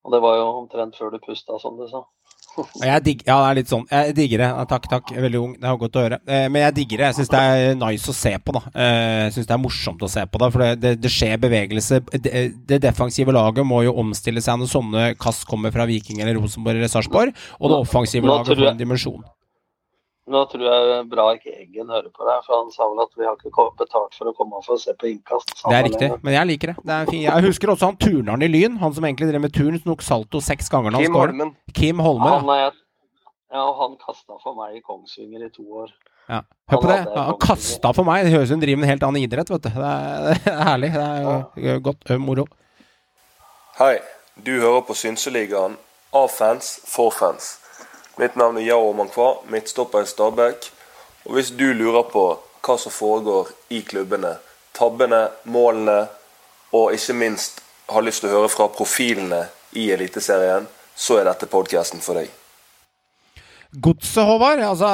Og det var jo omtrent før du pusta, som du sa. Jeg digger, ja, det er litt sånn. Jeg digger det. Takk, takk. Veldig ung. Det er godt å høre. Eh, men jeg digger det. Jeg syns det er nice å se på, da. Eh, jeg syns det er morsomt å se på, da. For det, det, det skjer bevegelse. Det, det defensive laget må jo omstille seg når sånne kast kommer fra Viking eller Rosenborg eller Sarpsborg. Og det offensive laget får en dimensjon. Nå tror jeg bra ikke Eggen hører på deg, for han sa vel at vi har ikke betalt for å komme for å se på innkast. Det er riktig, men jeg liker det. det er. Jeg husker også han turneren i Lyn. Han som egentlig drev med turn, tok salto seks ganger når han Kim skåret. Holmen. Kim Holme. Han ja. er, ja, og han kasta for meg i Kongsvinger i to år. Ja. Hør på Han det. Han kasta for meg. Det høres ut som han driver med en helt annen idrett, vet du. Det er, det er herlig. Det er jo godt. Moro. Hei, du hører på Synseligaen av fans for fans. Mitt navn er Yao Mankwa, midtstopper i Stabæk. Og hvis du lurer på hva som foregår i klubbene, tabbene, målene, og ikke minst har lyst til å høre fra profilene i Eliteserien, så er dette podkasten for deg. Godset, Håvard. Altså,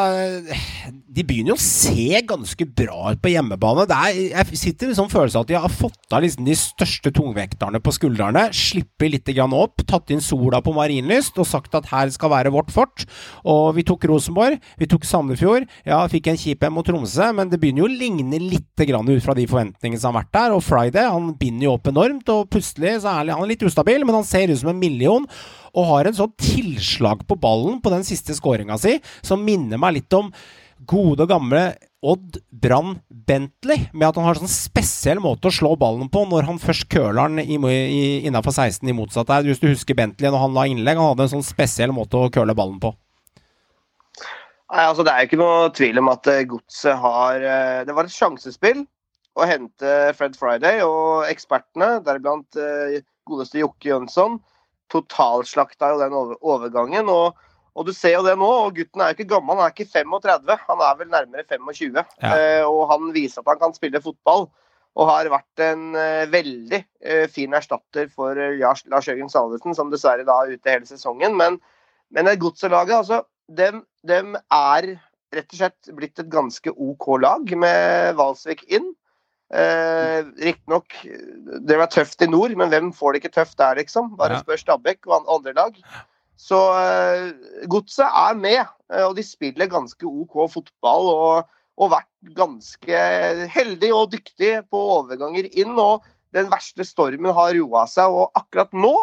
de begynner jo å se ganske bra ut på hjemmebane. Er, jeg sitter med sånn følelse av at de har fått av liksom de største tungvekterne på skuldrene. Slipper litt opp, tatt inn sola på Marienlyst og sagt at her skal være vårt fort. Og vi tok Rosenborg, vi tok Sandefjord. Ja, fikk en kjip en mot Tromsø, men det begynner jo å ligne litt grann ut fra de forventningene som har vært der. Og Friday han binder jo opp enormt, og plutselig så er han litt ustabil, men han ser ut som en million og har en sånn tilslag på ballen på den siste skåringa si som minner meg litt om gode, og gamle Odd Brann Bentley, med at han har sånn spesiell måte å slå ballen på når han først køler den innafor 16 i motsatt der. Hvis du husker Bentley når han la innlegg, han hadde en sånn spesiell måte å køle ballen på. Nei, altså Det er jo ikke noe tvil om at eh, Godset har eh, Det var et sjansespill å hente Fred Friday, og ekspertene, deriblant eh, godeste Jokke Jønsson, totalslakta jo den overgangen. og og du ser jo det nå, og gutten er jo ikke gammel, han er ikke 35, han er vel nærmere 25. Ja. Eh, og han viser at han kan spille fotball, og har vært en eh, veldig eh, fin erstatter for Lars, Jørgen Salvesen, som dessverre da er ute hele sesongen. Men, men det godselaget, altså, dem, dem er rett og slett blitt et ganske OK lag, med Valsvik inn. Eh, Riktignok det var tøft i nord, men hvem får det ikke tøft der, liksom? Bare spør Stabæk og an- andre lag. Så eh, godset er med, eh, og de spiller ganske OK fotball. Og, og vært ganske heldig og dyktig på overganger inn. Og den verste stormen har roa seg. Og akkurat nå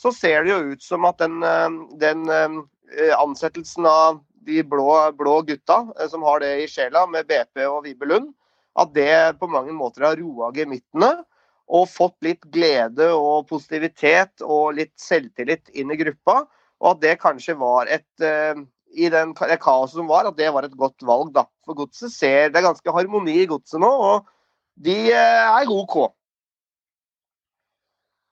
så ser det jo ut som at den, eh, den ansettelsen av de blå, blå gutta som har det i sjela, med BP og Vibe Lund, at det på mange måter har roa gemyttene. Og fått litt glede og positivitet og litt selvtillit inn i gruppa. Og at det kanskje var et eh, I den, det kaoset som var, at det var et godt valg. da. For godset ser Det er ganske harmoni i godset nå, og de eh, er OK.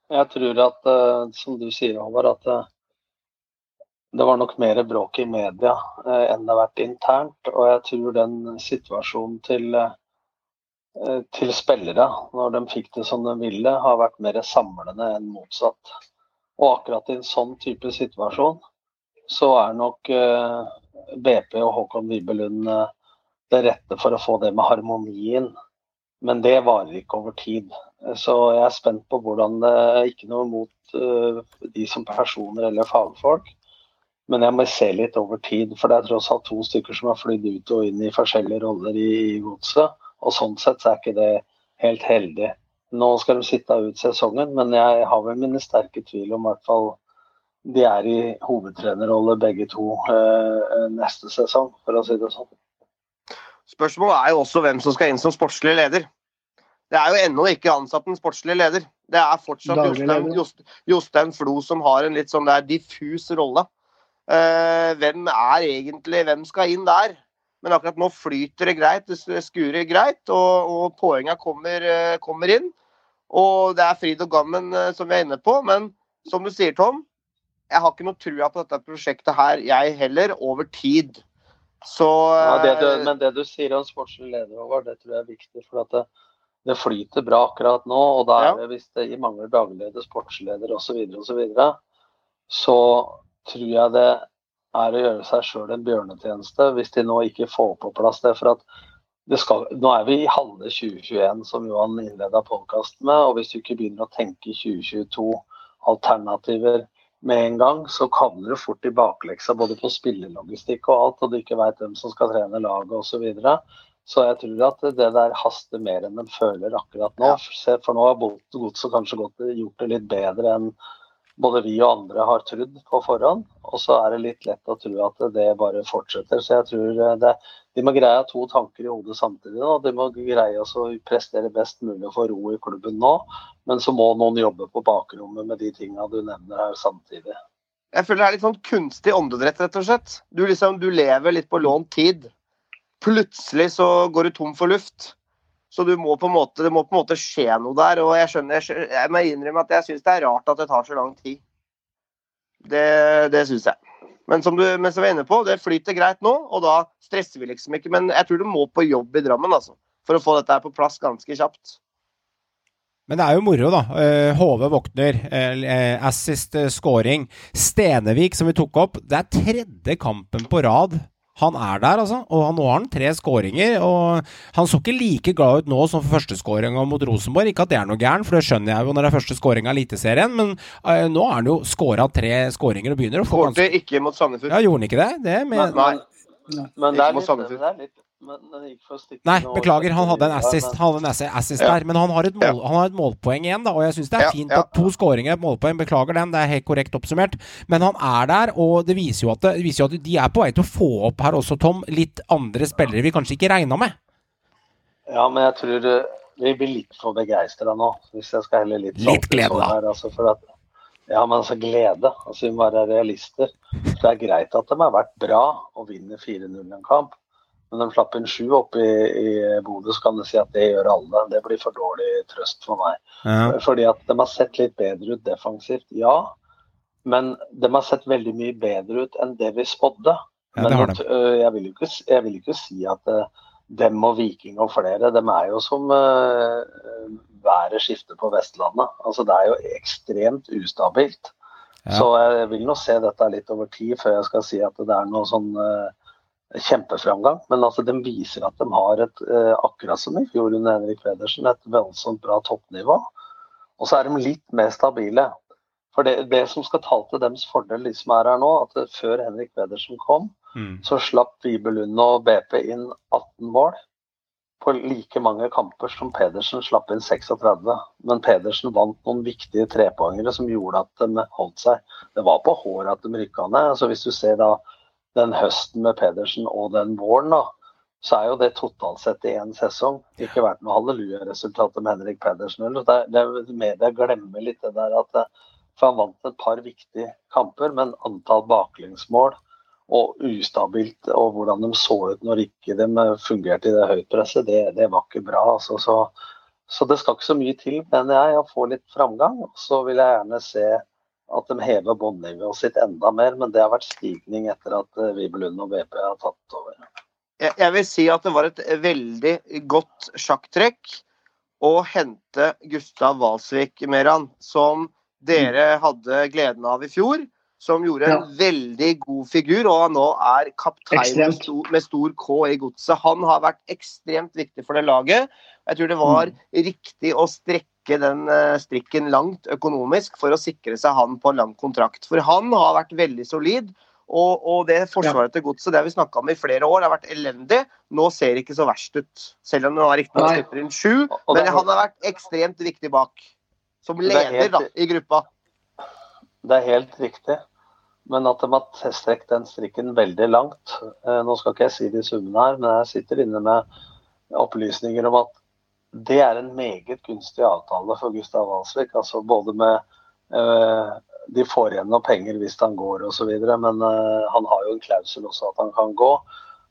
Jeg tror at, eh, som du sier, Håvard, at det var nok mer bråk i media eh, enn det har vært internt. Og jeg tror den situasjonen til, eh, til spillere, når de fikk det som de ville, har vært mer samlende enn motsatt. Og akkurat i en sånn type situasjon, så er nok eh, BP og Håkon Wibelund eh, det rette for å få det med harmonien. Men det varer ikke over tid. Så jeg er spent på hvordan det Ikke noe mot eh, de som personer eller fagfolk, Men jeg må se litt over tid, for det er tross alt to stykker som har flydd ut og inn i forskjellige roller i, godset. Og sånn sett så er ikke det helt heldig. Nå skal de sitte ut sesongen, men jeg har vel mine sterke tvil om i hvert fall de er i hovedtrenerrolle begge to eh, neste sesong, for å si det sånn. Spørsmålet er jo også hvem som skal inn som sportslig leder. Det er jo ennå ikke ansatt en sportslig leder. Det er fortsatt Jostein, Jostein Flo som har en litt sånn der diffus rolle. Eh, hvem er egentlig Hvem skal inn der? Men akkurat nå flyter det greit, det skurer greit, og, og poengene kommer, eh, kommer inn. Og det er fryd og gammen eh, som vi er inne på. Men som du sier, Tom, jeg har ikke noe trua på dette prosjektet her, jeg heller, over tid. Så Ja, det du, eh, men det du sier om sportslig leder, Håvard, det tror jeg er viktig. For at det, det flyter bra akkurat nå. Og da er Ja. det, hvis det mangler dagleder, sportsleder osv., så, videre, og så, videre, så tror jeg det er å gjøre seg sjøl en bjørnetjeneste hvis de nå ikke får på plass det. For at det skal, nå er vi i halve 2021, som Johan innleda podkasten med. Og hvis du ikke begynner å tenke 2022 alternativer med en gang, så havner du fort i bakleksa både på spillelogistikk og alt, og du ikke veit hvem som skal trene laget osv. Så, videre. så jeg tror at det der haster mer enn de føler akkurat nå. For nå har Godset kanskje gjort det litt bedre enn både vi og andre har trodd på forhånd. Og så er det litt lett å tro at det bare fortsetter. Så jeg tror det, de må greie to tanker i hodet samtidig. Og De må greie å prestere best mulig og få ro i klubben nå. Men så må noen jobbe på bakrommet med de tinga du nevner her samtidig. Jeg føler det er litt sånn kunstig åndedrett, rett og slett. Du, liksom, du lever litt på lånt tid. Plutselig så går du tom for luft. Så du må på en måte, det må på en måte skje noe der. Og jeg skjønner, jeg, jeg må innrømme at jeg syns det er rart at det tar så lang tid. Det, det syns jeg. Men som du men vi er inne på, det flyter greit nå, og da stresser vi liksom ikke. Men jeg tror du må på jobb i Drammen, altså. For å få dette her på plass ganske kjapt. Men det er jo moro, da. Eh, HV våkner. eh, assist, eh, scoring. Stenevik, som vi tok opp, det er tredje kampen på rad. Han er der, altså. Og han, nå har han tre skåringer. Og han så ikke like glad ut nå som for førsteskåringa mot Rosenborg. Ikke at det er noe gærent, for det skjønner jeg jo når det er første skåring av Eliteserien, men uh, nå er han jo skåra tre skåringer og begynner å få ganske Skårte ikke mot Sandefjord. Ja, gjorde han ikke det? det med, Nei. Men det er litt, det er litt Nei, beklager, han hadde en assist, han hadde en assist Ja. der. Men han har et, mål, han har et målpoeng igjen, da. Og jeg syns det er Ja, fint at to skåringer er et målpoeng. Beklager den, det er helt korrekt oppsummert. Men han er der, og det viser jo at, det viser jo at de er på vei til å få opp her også, Tom, litt andre spillere vi kanskje ikke regna med. Ja, men jeg tror eh, vi blir litt for begeistra nå, hvis jeg skal helle litt Litt glede, da. Her, altså, for at, ja, men altså glede. Altså, vi må være realister. Det er greit at de har vært bra og vinner 4-0 en kamp, men de slapp inn sju oppe i, i Bodø, så kan du si at det gjør alle. Det blir for dårlig trøst for meg. Ja. Fordi at de har sett litt bedre ut defensivt, ja. Men de har sett veldig mye bedre ut enn det vi spådde. Ja, Men at, jeg, vil ikke, jeg vil ikke si at øh, dem og Viking og flere, dem er jo som øh, været skifter på Vestlandet. Altså Det er jo ekstremt ustabilt. Ja. Så jeg vil nå se dette litt over tid før jeg skal si at det er noe sånn øh, kjempeframgang. Men altså de viser at de har et, øh, akkurat som i fjor under Henrik Pedersen, et voldsomt bra toppnivå. Og så er de litt mer stabile. For det, det som skal tale til dems fordel, de som er her nå, at før Henrik Pedersen kom, Mm. så slapp Vibelund og BP inn 18 mål på like mange kamper som Pedersen slapp inn 36. Men Pedersen vant noen viktige trepoengere som gjorde at de holdt seg. Det var på håret at de rykka ned. Altså hvis du ser da den høsten med Pedersen og den våren, da, så er jo det totalt sett i én sesong ikke vært noe halleluja-resultat med Henrik Pedersen. Eller? Det, det, media glemmer litt det der at eh, For han vant et par viktige kamper, men antall baklengsmål og ustabilt, og hvordan de så ut når ikke de fungerte i det høytpresset, det, det var ikke bra. Altså, så, så det skal ikke så mye til, mener jeg, å få litt framgang. Så vil jeg gjerne se at de hever båndnivået sitt enda mer, men det har vært stigning etter at eh, Vibelund og BP har tatt over. jeg, vil si at det var et veldig godt sjakktrekk å hente Gustav Walsvik, Meran, som dere hadde gleden av i fjor. Som gjorde en veldig god figur, og han nå er kaptein med stor, med stor K i godset. Han har vært ekstremt viktig for det laget. Jeg tror det var riktig å strekke den eh, strikken langt økonomisk for å sikre seg han på en lang kontrakt. For han har vært veldig solid. Og, og det forsvaret til godset det har vi snakka om i flere år. Det har vært elendig. Nå ser det ikke så verst ut. Selv om han riktignok slipper inn sju. Men han har vært ekstremt viktig bak. Som er leder helt- da, i gruppa. Det er helt riktig. Men at de har strekt den strikken veldig langt eh, Nå skal ikke jeg si de summene her, men jeg sitter inne med opplysninger om at det er en meget gunstig avtale for Gustav Walsvik. Altså både med eh, De får igjen noe penger hvis han går osv., men eh, han har jo en klausul også at han kan gå.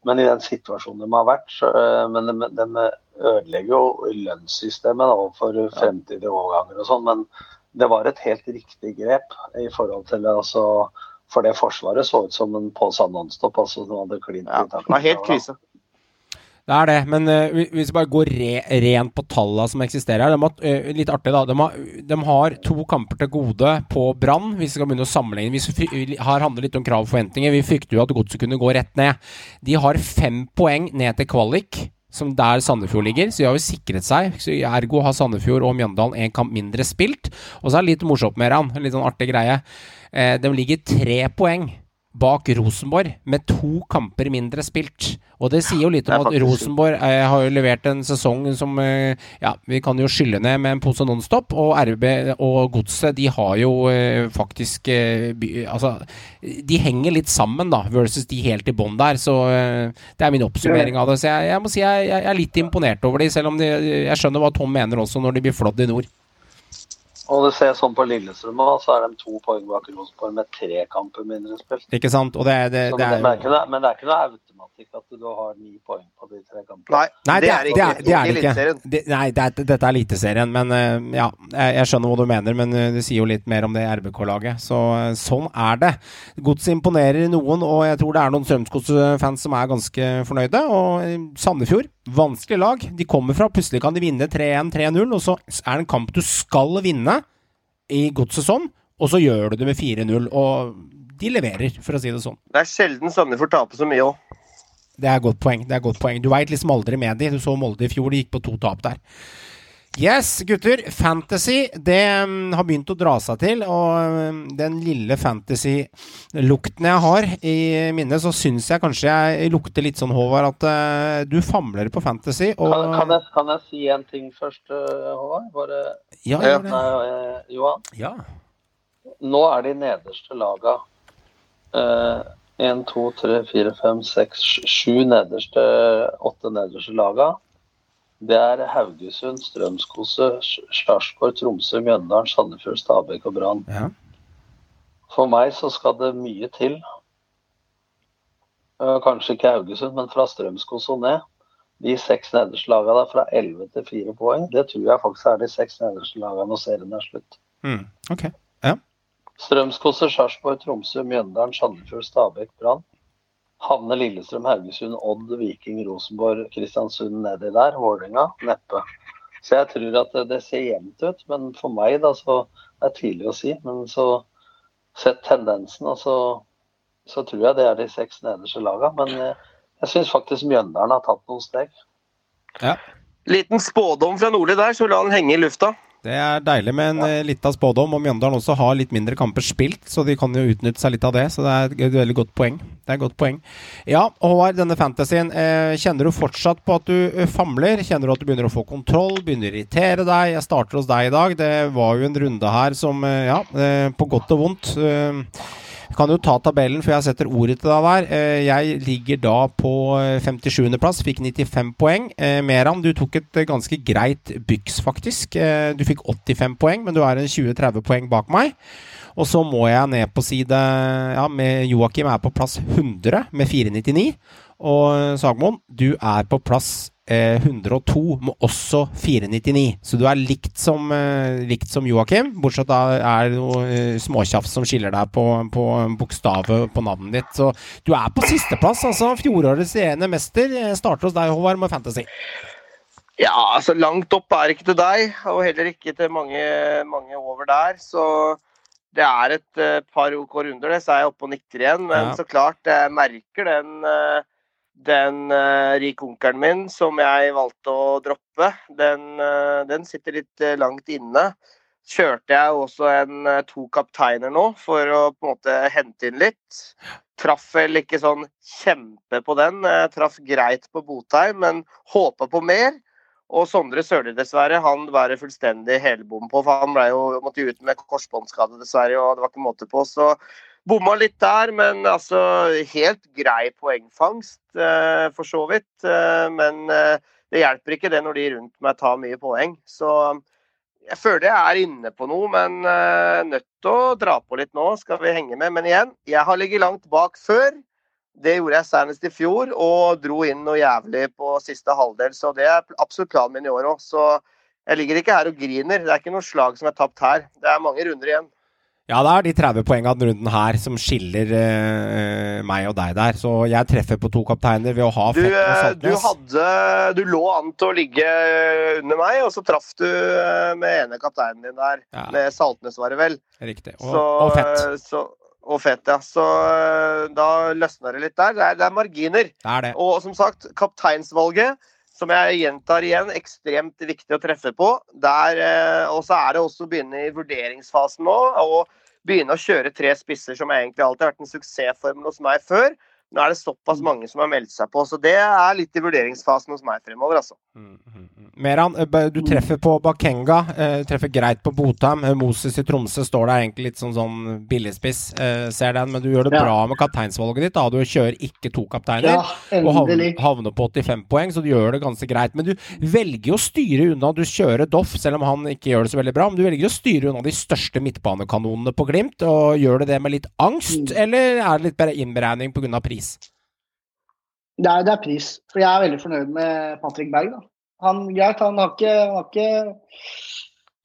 Men i den situasjonen de har vært, så, eh, men de, de ødelegger jo lønnssystemet overfor fremtidige overganger og sånn. Men det var et helt riktig grep i forhold til altså, For det forsvaret så ut som en pose nonstop. Altså, som hadde klint Ja, i det var helt krise. Det er det, men uh, hvis vi bare går re rent på tallene som eksisterer her har, eh, Litt artig, da. De har, de har to kamper til gode på Brann, hvis vi skal begynne å sammenligne. Vi fry- har handlet litt om krav og forventninger. Vi frykter jo at Godset kunne gå rett ned. De har fem poeng ned til kvalik, som der Sandefjord ligger, så de har jo sikret seg. Så ergo har Sandefjord og Mjøndalen en kamp mindre spilt. Og så er det litt morsomt med Ran, en litt sånn artig greie. Uh, de ligger tre poeng bak Rosenborg med to kamper mindre spilt. Og det sier jo litt om at Rosenborg eh, har jo levert en sesong som eh, Ja, vi kan jo skylle ned med en pose Nonstop, og RB og Godset, de har jo eh, faktisk eh, by, Altså, de henger litt sammen, da, versus de helt i bånn der. Så eh, det er min oppsummering av det. Så jeg, jeg må si jeg, jeg er litt imponert over de, selv om de, jeg skjønner hva Tom mener også når de blir flådd i nord. Og det ser sånn på Lillestrøm òg, så er de to poeng bak Rosenborg med tre kamper mindre spilt. Ikke sant? Og det, det, Så det men, er det er ikke noe, men det er ikke noe automatikk at du har ni poeng på de tre kampene. Nei, Nei, det er det, ikke, er, det, er det ikke. Det, nei, det er, dette er Eliteserien, men eh, ja, jeg, skjønner hva du mener. Men eh, det sier jo litt mer om det RBK-laget. Så eh, sånn er det. Godset imponerer noen, og jeg tror det er noen Strømsgods-fans som er ganske fornøyde. Og Sandefjord, vanskelig lag. De kommer fra, plutselig kan de vinne 3-1, 3-0, og så er det en kamp du skal vinne i Godset sånn, og så gjør du det med 4-0. Og de leverer, for å si det sånn. Det er sjelden Sandefjord taper så mye òg. Det er et godt poeng. det er et godt poeng. Du veit liksom aldri med de. Du så Molde i fjor, de gikk på to tap der. Yes, gutter. Fantasy det mm, har begynt å dra seg til. Og mm, den lille fantasy-lukten jeg har i minnet, så syns jeg kanskje jeg lukter litt sånn, Håvard, at eh, du famler på fantasy. Og Kan, kan, jeg, kan jeg si en ting først, eh, Håvard? Bare Ja, gjør det. Nei, eh, Johan. Ja. Nå er de nederste laga én, to, tre, fire, fem, seks, sj- sju nederste, åtte nederste laga. Det er Haugesund, Strømskose, Sarpsborg, Tromsø, Mjøndalen, Sandefjord, Stabæk og Brann. Ja. For meg så skal det mye til. Eh, Kanskje ikke Haugesund, men fra Strømskose og ned. De seks nederste lagene der, fra 11 til 4 poeng, det tror jeg faktisk er de seks nederste lagene når serien er slutt. Mm, ok. Strømskose, Sarpsborg, Tromsø, Mjøndalen, Sandefjord, Stabæk, Brann. Havne Lillestrøm, Haugesund, Odd, Viking, Rosenborg, Kristiansund nedi der. Vålerenga neppe. Så jeg tror at det, det ser jevnt ut, men for meg da, så det er tidlig å si. Men så sett tendensen, og så, så tror jeg det er de seks nederste lagene. Men jeg, jeg syns faktisk Mjøndalen har tatt noen steg. Ja. Liten spådom fra Nordli der, så la den henge i lufta. Det er deilig med en ja. lita spådom. Og Mjøndalen også har litt mindre kamper spilt, så de kan jo utnytte seg litt av det. Så det er et veldig godt poeng. Det er et godt poeng. Ja, Håvard, denne fantasyen. Eh, kjenner du fortsatt på at du eh, famler? Kjenner du at du begynner å få kontroll? Begynner å irritere deg? Jeg starter hos deg i dag. Det var jo en runde her som, eh, ja, eh, på godt og vondt. Eh, kan jo ta tabellen, for jeg setter ordet til deg der. Eh, Jeg ligger da på 57.-plass, fikk 95 poeng. Eh, Meran, du tok et ganske greit byks, faktisk. Eh, Du fikk 85 poeng, men du er en 20-30 poeng bak meg. Og så må jeg ned på side Ja, Joakim er på plass 100 med 499. Og Sagmoen, du er på plass eh, 102 med også 499. Så du er likt som, eh, likt som Joakim, bortsett da er det noe eh, småtjafs som skiller deg på, på bokstavet på navnet ditt. Så du er på sisteplass, altså. Fjorårets regjerende mester. Eh, Starter hos deg, Håvard, med Fantasy. Ja, altså langt opp er ikke til deg, og heller ikke til mange, mange over der. Så det er et uh, par OK runder, det, så er jeg oppe og nikker igjen. Men Ja. så klart, jeg merker den, den uh, rike onkelen min som jeg valgte å droppe. Den, uh, den sitter litt uh, langt inne. Kjørte jeg også en uh, to kapteiner nå for å på en måte hente inn litt. Traff vel ikke sånn kjempe på den. Eh, traff greit på Botheim, men håpa på mer. Og Sondre Sørli, dessverre, han det fullstendig helbom på. For han ble jo, måtte ut med korsbåndskade, dessverre, og det var ikke måte på. Så bomma litt der, men altså helt grei poengfangst, eh, for så vidt. Eh, men eh, det hjelper ikke det når de rundt meg tar mye poeng. Så jeg føler jeg er inne på noe, men uh, nødt til å dra på litt nå. Skal vi henge med? Men igjen, jeg har ligget langt bak før. Det gjorde jeg senest i fjor, og dro inn noe jævlig på siste halvdel. Så det er absolutt planen min i år òg. Så jeg ligger ikke her og griner. Det er ikke noe slag som er tapt her. Det er mange runder igjen. Ja, det er de 30 poengene den runden her som skiller uh, meg og deg der. Så jeg treffer på to kapteiner ved å ha Du, eh, du hadde Du lå an til å ligge under meg, og så traff du eh, med ene kapteinen din der. Ja. Med Saltnes, var det vel. Riktig. Og, Så, og Fett. eh, Så, og fett, ja. Så eh, da løsner det litt der. Det er, det er marginer. Det er det. Og som sagt, kapteinsvalget, som jeg gjentar igjen, ekstremt viktig å treffe på. Der, eh, og så er det også å begynne i vurderingsfasen nå. Og begynne å kjøre tre spisser, som egentlig alltid har vært en suksessformel hos meg før. Nå er det såpass mange som har meldt seg på, så det er litt i vurderingsfasen hos meg fremover, altså. Meran, eh, Meran, du treffer på Bakenga. du treffer greit på Botheim. Eh, Moses i Tromsø står der egentlig litt sånn, sånn billigspiss, eh, ser den. Men du gjør det Ja. bra med kapteinsvalget ditt. da Du kjører ikke to kapteiner. Ja, og havner, på 85 poeng, så du gjør det ganske greit. Men du velger jo å styre unna. Du kjører Doff, selv om han ikke gjør det så veldig bra. Men du velger å styre unna de største midtbanekanonene på Glimt. Og gjør du det med litt angst, Mm. eller er det litt bare innberegning pga. Pris? Det er, det er pris. For jeg er veldig fornøyd med Patrick Berg. Da. Han, greit, han har ikke, han har ikke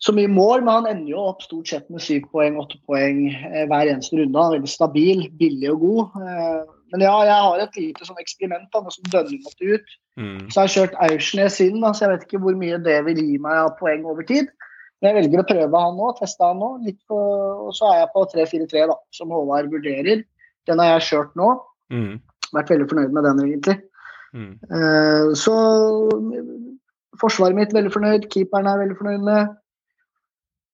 så mye mål, men han ender jo opp stort sett med syv poeng, åtte poeng eh, hver eneste runde. Han er veldig stabil, billig og god. Eh, men ja, jeg har et lite sånn eksperiment da, nå som Dønning måtte ut. Så har jeg kjørt Aursnes inn, da, så jeg vet ikke hvor mye det vil gi meg av poeng over tid. Men jeg velger å prøve han nå, teste han nå. På, og så er jeg på 3-4-3, da, som Håvard vurderer. Den har jeg kjørt nå. Mm. Vært veldig fornøyd med den, egentlig. Mm. Eh, så forsvaret mitt veldig fornøyd, keeperen er veldig fornøyd med.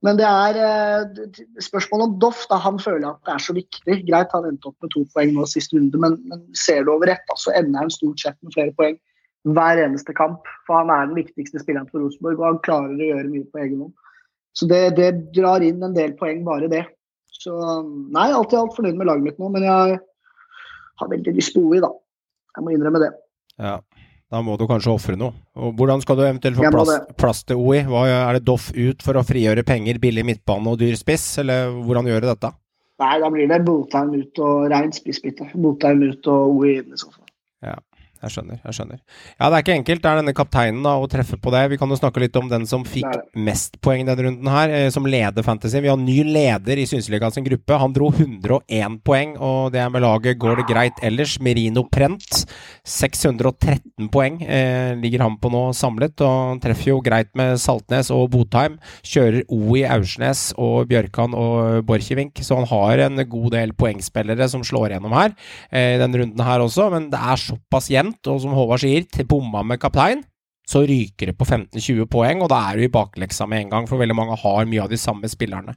Men det er eh, spørsmålet om Doff. da, Han føler at det er så viktig. Greit, han endte opp med to poeng nå sist runde, men, men ser du over ett, så ender han stort sett med flere poeng hver eneste kamp. For han er den viktigste spilleren for Rosenborg, og han klarer å gjøre mye på egen hånd. Så det, det drar inn en del poeng, bare det. Så nei, alt i alt fornøyd med laget mitt nå, men jeg har veldig lyst på OI, da. Jeg må innrømme det. Ja, da må du kanskje ofre noe. Og hvordan skal du eventuelt få plass, plass til OI? Hva, er det Doff ut for å frigjøre penger, billig midtbane og dyr spiss, eller hvordan gjør du dette? Nei, da blir det Botheim ut og rein spissbytte. Botheim ut og OI inn i så fall. Ja, jeg skjønner. jeg skjønner. Ja, Det er ikke enkelt. Det er denne kapteinen da, å treffe på det. Vi kan jo snakke litt om den som fikk mest poeng denne runden her, eh, som leder Fantasy. Vi har ny leder i Synseligaen sin gruppe. Han dro 101 poeng, og det er med laget går det greit ellers. Merino Prent 613 poeng eh, ligger han på nå samlet, og han treffer jo greit med Saltnes og Botheim. Kjører OI Aursnes og Bjørkan og Borchgrevink, så han har en god del poengspillere som slår gjennom her eh, denne runden her også, men det er såpass jevnt, og som Håvard sier, bomma med kaptein, så ryker det på 15-20 poeng, og da er du i bakleksa med en gang, for veldig mange har mye av de samme spillerne.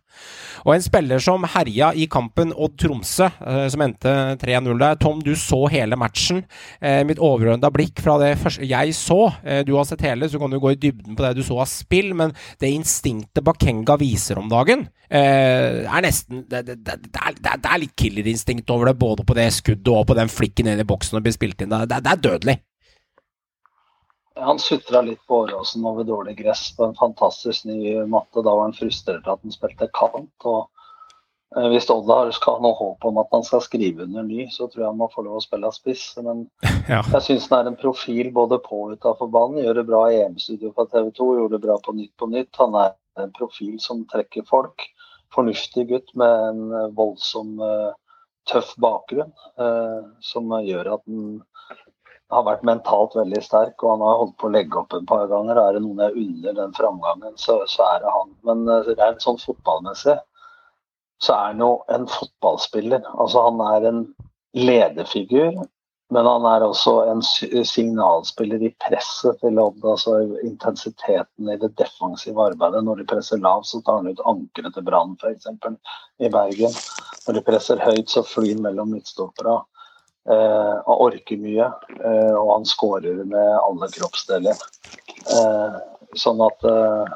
Og en spiller som herja i kampen Odd Tromsø, eh, som endte 3-0 der. Tom, du så hele matchen. Eh, mitt overordna blikk fra det første jeg så eh, Du har sett hele, så kan du gå i dybden på det du så av spill, men det instinktet Bakenga viser om dagen, er nesten Det, det, det, det, er, litt killerinstinkt over det, både på det skuddet og på den flikken inn i boksen og blir spilt inn. Det, det er dødelig. Han sutra litt på Åråsen over dårlig gress på en fantastisk ny matte. Da var han frustrert at han spilte kant. og eh, Hvis Odd skal ha noe håp om at han skal skrive under ny, så tror jeg han må få lov å spille spiss. Men Ja. jeg syns han er en profil både på og utafor banen. Gjør det bra i EM-studio på TV 2, gjorde det bra på Nytt på Nytt. Han er en profil som trekker folk. Fornuftig gutt med en voldsom eh, tøff bakgrunn, eh, som gjør at han har vært mentalt veldig sterk, og han har holdt på å legge opp en par ganger. Er det noen jeg unner den framgangen, så, så er det han. Men eh, rent sånn fotballmessig så er han jo en fotballspiller. Altså han er en lederfigur, men han er også en signalspiller i presset til Odd. Altså intensiteten i det defensive arbeidet. Når de presser lavt, så tar han ut ankeret til Brann f.eks. i Bergen. Når de presser høyt, så flyr han mellom midtstoppera. Eh, han orker mye, eh, og han skårer med alle kroppsdeler. Eh, sånn at eh,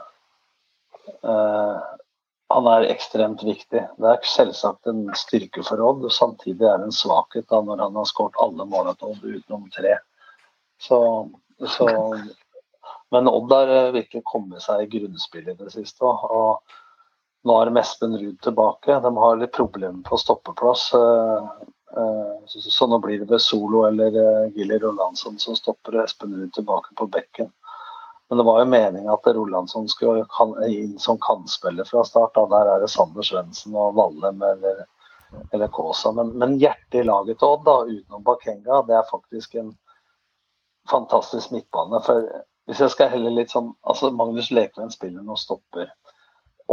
eh, han er ekstremt viktig. Det er selvsagt en styrke for Odd, og samtidig er det en svakhet da når han har skåret alle målene til Odd utenom tre. Så, så, men Odd har eh, virkelig kommet seg i grunnspillet i det siste. Og nå er Espen Ruud tilbake. De har litt problemer på stoppeplass. Eh, Så, nå blir det ved Solo eller eh, Gilly Rolandsson som stopper Espen Ruud tilbake på bekken. Men det var jo meningen at Rolandsson skulle inn som kantspiller fra start. Der er det Sander Svendsen og Vallem eller, eller Kaasa. Men, men hjertet i laget til Odd, da, utenom Bakenga, det er faktisk en fantastisk midtbane. For hvis jeg skal helle litt sånn altså Magnus Lekven spiller nå stopper.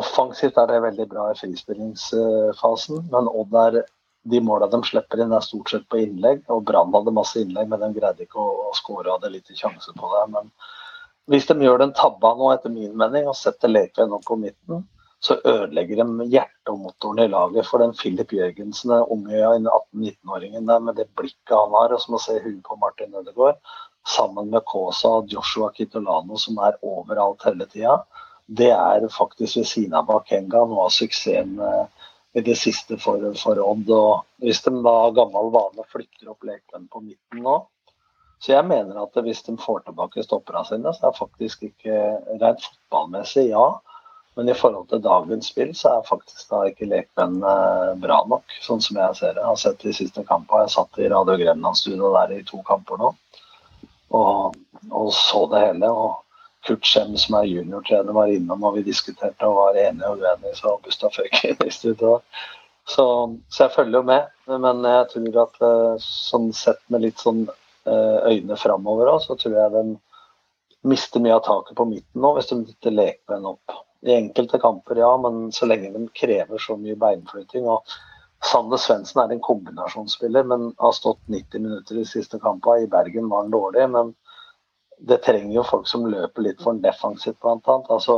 Offensivt er det veldig bra i frispillingsfasen, men Odd er de måla de slipper inn, er stort sett på innlegg. og Brann hadde masse innlegg, men de greide ikke å, å skåre. Hadde lite sjanse på det. Men hvis de gjør den tabba nå, etter min mening, og setter Lekven opp på midten, så ødelegger de hjertet og motoren i laget. For den Filip Jørgensen, den unge 18-19-åringen der med det blikket han har, og som å se huet på Martin Ødegaard, sammen med Kaasa og Joshua Kitolano, som er overalt hele tida, det er faktisk ved siden av Bakenga noe av suksessen eh, i det siste for, for Odd. Og hvis de da av gammel vane flytter opp Lekven på midten nå, så jeg mener at hvis de får tilbake stopperne sine, så er faktisk ikke rent fotballmessig, ja. Men i forhold til dagens spill, så er faktisk da ikke Lekven eh, bra nok, sånn som jeg ser det. Jeg har sett de siste kampene. Jeg satt i Radio Grenland-studio der i to kamper nå og, og så det hele. og Kurt Skjem, som er juniortrener, var innom og vi diskuterte og var enige og uenige, så Gustav Føk i studio. Så, så jeg følger jo med, men jeg tror at eh, sånn sett med litt sånn eh, øyne framover òg, så tror jeg den mister mye av taket på midten nå, hvis de med den opp. I enkelte kamper, ja, men så lenge de krever så mye beinflytting. og Sander Svendsen er en kombinasjonsspiller, men har stått 90 minutter i siste kampen. I Bergen var han dårlig, men det trenger jo folk som løper litt for en defensivt, bl.a. Altså,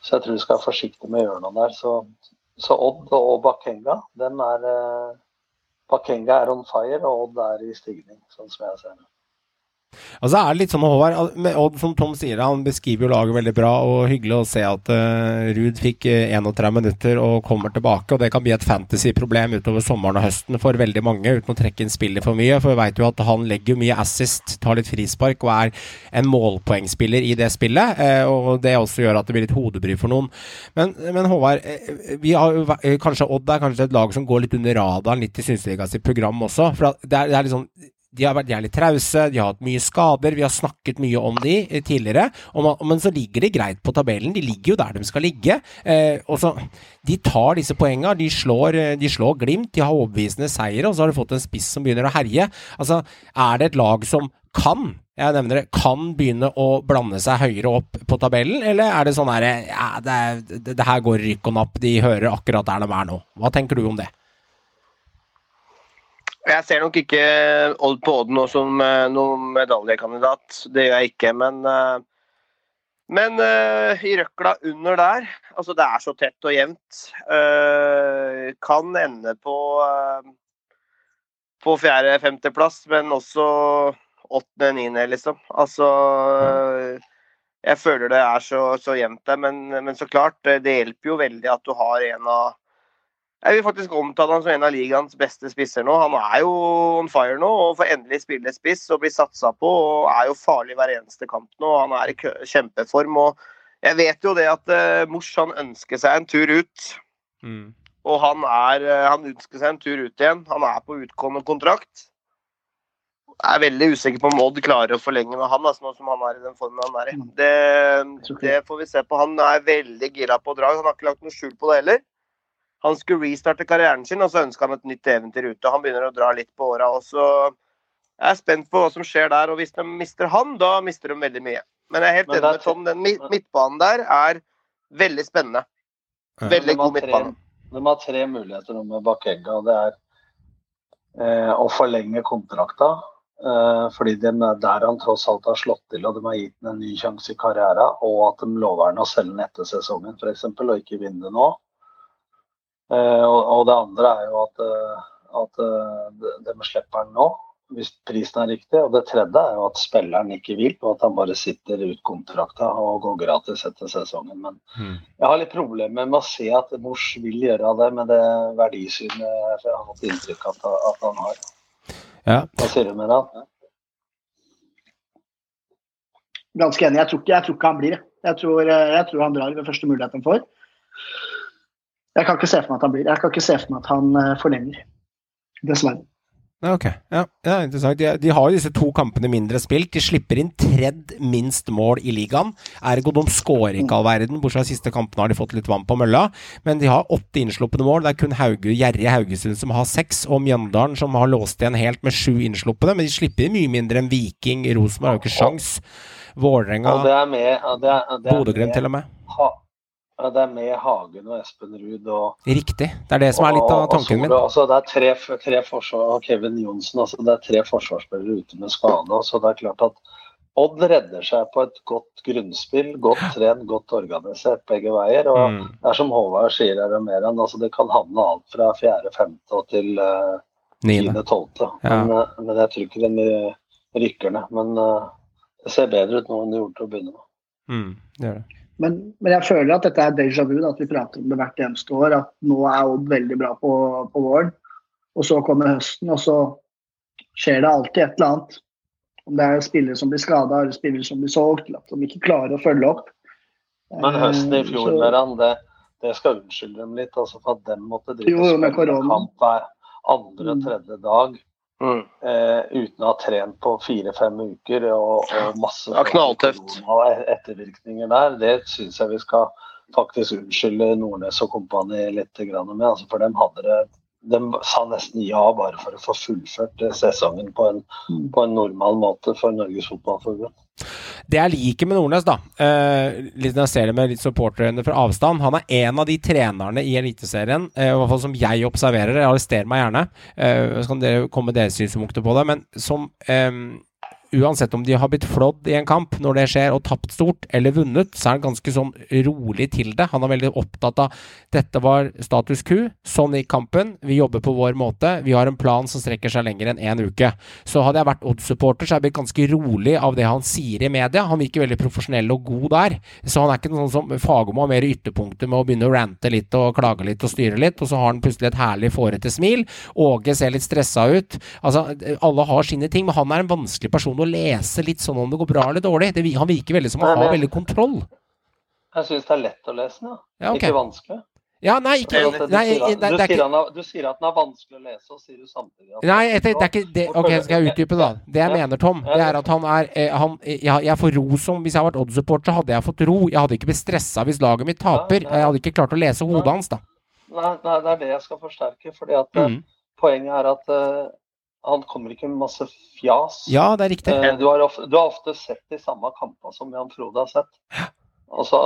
så jeg tror du skal være forsiktig med å gjøre noe der. Så, så Odd og Bakenga, den er eh, Bakenga er on fire, og Odd er i stigning, sånn som jeg ser det. Altså er det litt sånn Håvard, med som Tom sier, han beskriver jo laget veldig bra, og hyggelig å se at uh, Ruud fikk uh, 31 minutter og kommer tilbake. og Det kan bli et fantasy-problem utover sommeren og høsten for veldig mange, uten å trekke inn spillet for mye. For vi vet jo at han legger mye assist, tar litt frispark og er en målpoengspiller i det spillet. Uh, og Det også gjør at det blir litt hodebry for noen. Men, men Håvard, vi har, kanskje Odd er kanskje et lag som går litt under radaren litt i Synseligas program også. for det er, det er liksom de har vært jævlig trause, de har hatt mye skader, vi har snakket mye om de eh, tidligere. Man, men så ligger de greit på tabellen, de ligger jo der de skal ligge. Eh, og så, De tar disse poengene, de slår, eh, de slår Glimt, de har overbevisende seire, og så har de fått en spiss som begynner å herje. Altså, Er det et lag som kan jeg nevner det, kan begynne å blande seg høyere opp på tabellen, eller er det sånn herre, ja, det, det, det her går rykk og napp, de hører akkurat der de er nå. Hva tenker du om det? Jeg ser nok ikke Odd på Odd nå som uh, noen medaljekandidat. Det gjør jeg ikke. Men, uh, men i røkla under der Altså, det er så tett og jevnt. kan ende på på fjerde-femteplass, men også åttende-niende, liksom. Altså Jeg føler det er så, så jevnt der, men, men så klart, det hjelper jo veldig at du har en av jeg vil faktisk omtale han som en av ligaens beste spisser nå. Han er jo on fire nå og får endelig spille spiss og blir satsa på og er jo farlig hver eneste kamp nå. Han er i kjempeform. og Jeg vet jo det at uh, Mors han ønsker seg en tur ut. Mm. Og han, er, uh, han ønsker seg en tur ut igjen. Han er på utgående kontrakt. Jeg er veldig usikker på om Odd klarer å forlenge med han, altså, nå som han er i den formen han er i. Mm. Det, det får vi se på. Han er veldig gira på å dra. Han har ikke lagt noe skjul på det heller. Han skulle restarte karrieren sin, og så ønska han et nytt eventyr ute. Han begynner å dra litt på åra. Og så jeg er spent på hva som skjer der. Og hvis de mister han, da mister de veldig mye. Men jeg er helt enig med Tom. Den midtbanen der er veldig spennende. Veldig god midtbane. De har tre muligheter med Bakenga. Det er eh, å forlenge kontrakta. Eh, fordi de, er der han tross alt har slått til og de har gitt ham en ny sjanse i karrieren. Og at de lover han å selge den etter sesongen f.eks. og ikke vinne det nå. Eh, og, og, det andre er jo at, eh, at eh, de, de slipper den nå, hvis prisen er riktig. Og det tredje er jo at spilleren ikke vil, og at han bare sitter ut kontrakta og går gratis etter sesongen. Men jeg har litt problemer med å se at Mors vil gjøre det med det verdisynet jeg har fått inntrykk av at, at han har. Ja. Hva sier du med det? Ganske enig. Jeg tror ikke, jeg tror ikke han blir det. Jeg tror, jeg tror han drar ved første mulighet han får. Jeg kan ikke se for meg at han blir. Jeg kan ikke se for meg at han eh, forlenger. Dessverre. Ok. Ja, ja interessant. De, de har jo disse to kampene mindre spilt. De slipper inn tredd minst mål i ligaen. Ergo de skårer ikke all verden. Bortsett fra siste kampene har de fått litt vann på mølla. Men de har åtte innslupne mål. Det er kun Hauge, gjerrige Haugesund som har seks, og Mjøndalen som har låst igjen helt med sju innslupne. Men de slipper inn mye mindre enn Viking. Rosenborg har jo ikke sjans. Vålerenga, Og er med, og det er, er Bodø-Glimt med- til og med. Ha, ja, det er med Hagen og Espen Ruud og Riktig. Det er det som er litt av tanken min. Altså, det er tre, tre forsvar, og Kevin Johnsen, altså, det er tre forsvarsspillere ute med skade. Så det er klart at Odd redder seg på et godt grunnspill, godt trent, godt organisert begge veier. og Mm. Det er som Håvard sier er det mer enn, altså det kan havne alt fra fjerde, femte og til uh, Niende. tiende, tolvte. Ja. Men, eh, men jeg tror ikke den rykker ned. Men uh, det ser bedre ut nå enn det gjorde til å begynne med. Mm, det gjør det. Men, men jeg føler at dette er déjà vu, at vi prater om det hvert eneste år. At nå er Odd veldig bra på, på våren, og så kommer høsten, og så skjer det alltid et eller annet. Om det er spillere som blir skada eller spillere som blir solgt, eller at de ikke klarer å følge opp. Men høsten i Eh, fjor, Meran, det, det skal unnskylde dem litt. altså For at de måtte drive med spille kamp hver andre, og tredje dag. Mm. Eh, uten å ha trent på fire-fem uker og, og masse Ja, knalltøft. og ettervirkninger der. Det syns jeg vi skal faktisk unnskylde Nordnes og kompani litt grann med. Altså for dem hadde det de sa nesten ja bare for å få fullført eh, sesongen på en, Mm. på en normal måte for Norges Fotballforbund. Det jeg liker med Nordnes, da, eh, litt når jeg ser det med litt supporterøyne fra avstand Han er en av de trenerne i Eliteserien, eh, i hvert fall som jeg observerer. Arrester meg gjerne, eh, så kan dere komme med deres synspunkter på det. Men som eh, Uansett om de har blitt flådd i en kamp når det skjer, og tapt stort, eller vunnet, så er han ganske sånn rolig til det. Han er veldig opptatt av dette var status quo, sånn gikk kampen, vi jobber på vår måte, vi har en plan som strekker seg lenger enn én uke. Så hadde jeg vært Odd-supporter, så hadde jeg blitt ganske rolig av det han sier i media. Han virker veldig profesjonell og god der. Så han er ikke noen som Fagermo har mer ytterpunkter med å begynne å rante litt og klage litt og styre litt, og så har han plutselig et herlig fårete smil. Åge ser litt stressa ut. Altså, alle har sine ting, men han er en vanskelig person å lese litt sånn om det går bra eller dårlig. Det, han virker veldig som å ha veldig kontroll. Jeg syns det er lett å lese den, ja. Ja, okay. ikke vanskelig. Ja, nei, ikke nei, nei, du, er sier ikke han er, du sier at den er vanskelig å lese, og sier du samtidig at Nei, det, det er ikke det Ok, skal jeg utdype, da. Det jeg mener, Tom, det er at han er eh, han, jeg, jeg får ro som Hvis jeg hadde vært Odd-supporter, så hadde jeg fått ro. Jeg hadde ikke blitt stressa hvis laget mitt taper. Jeg hadde ikke klart å lese hodet hans, da. Nei, det er det jeg skal forsterke. fordi at eh, Mm. Poenget er at eh, han kommer ikke med masse fjas. Ja, det er riktig. Eh, du, har ofte, du har ofte sett de samme kampene som Jan Frode har sett. Altså,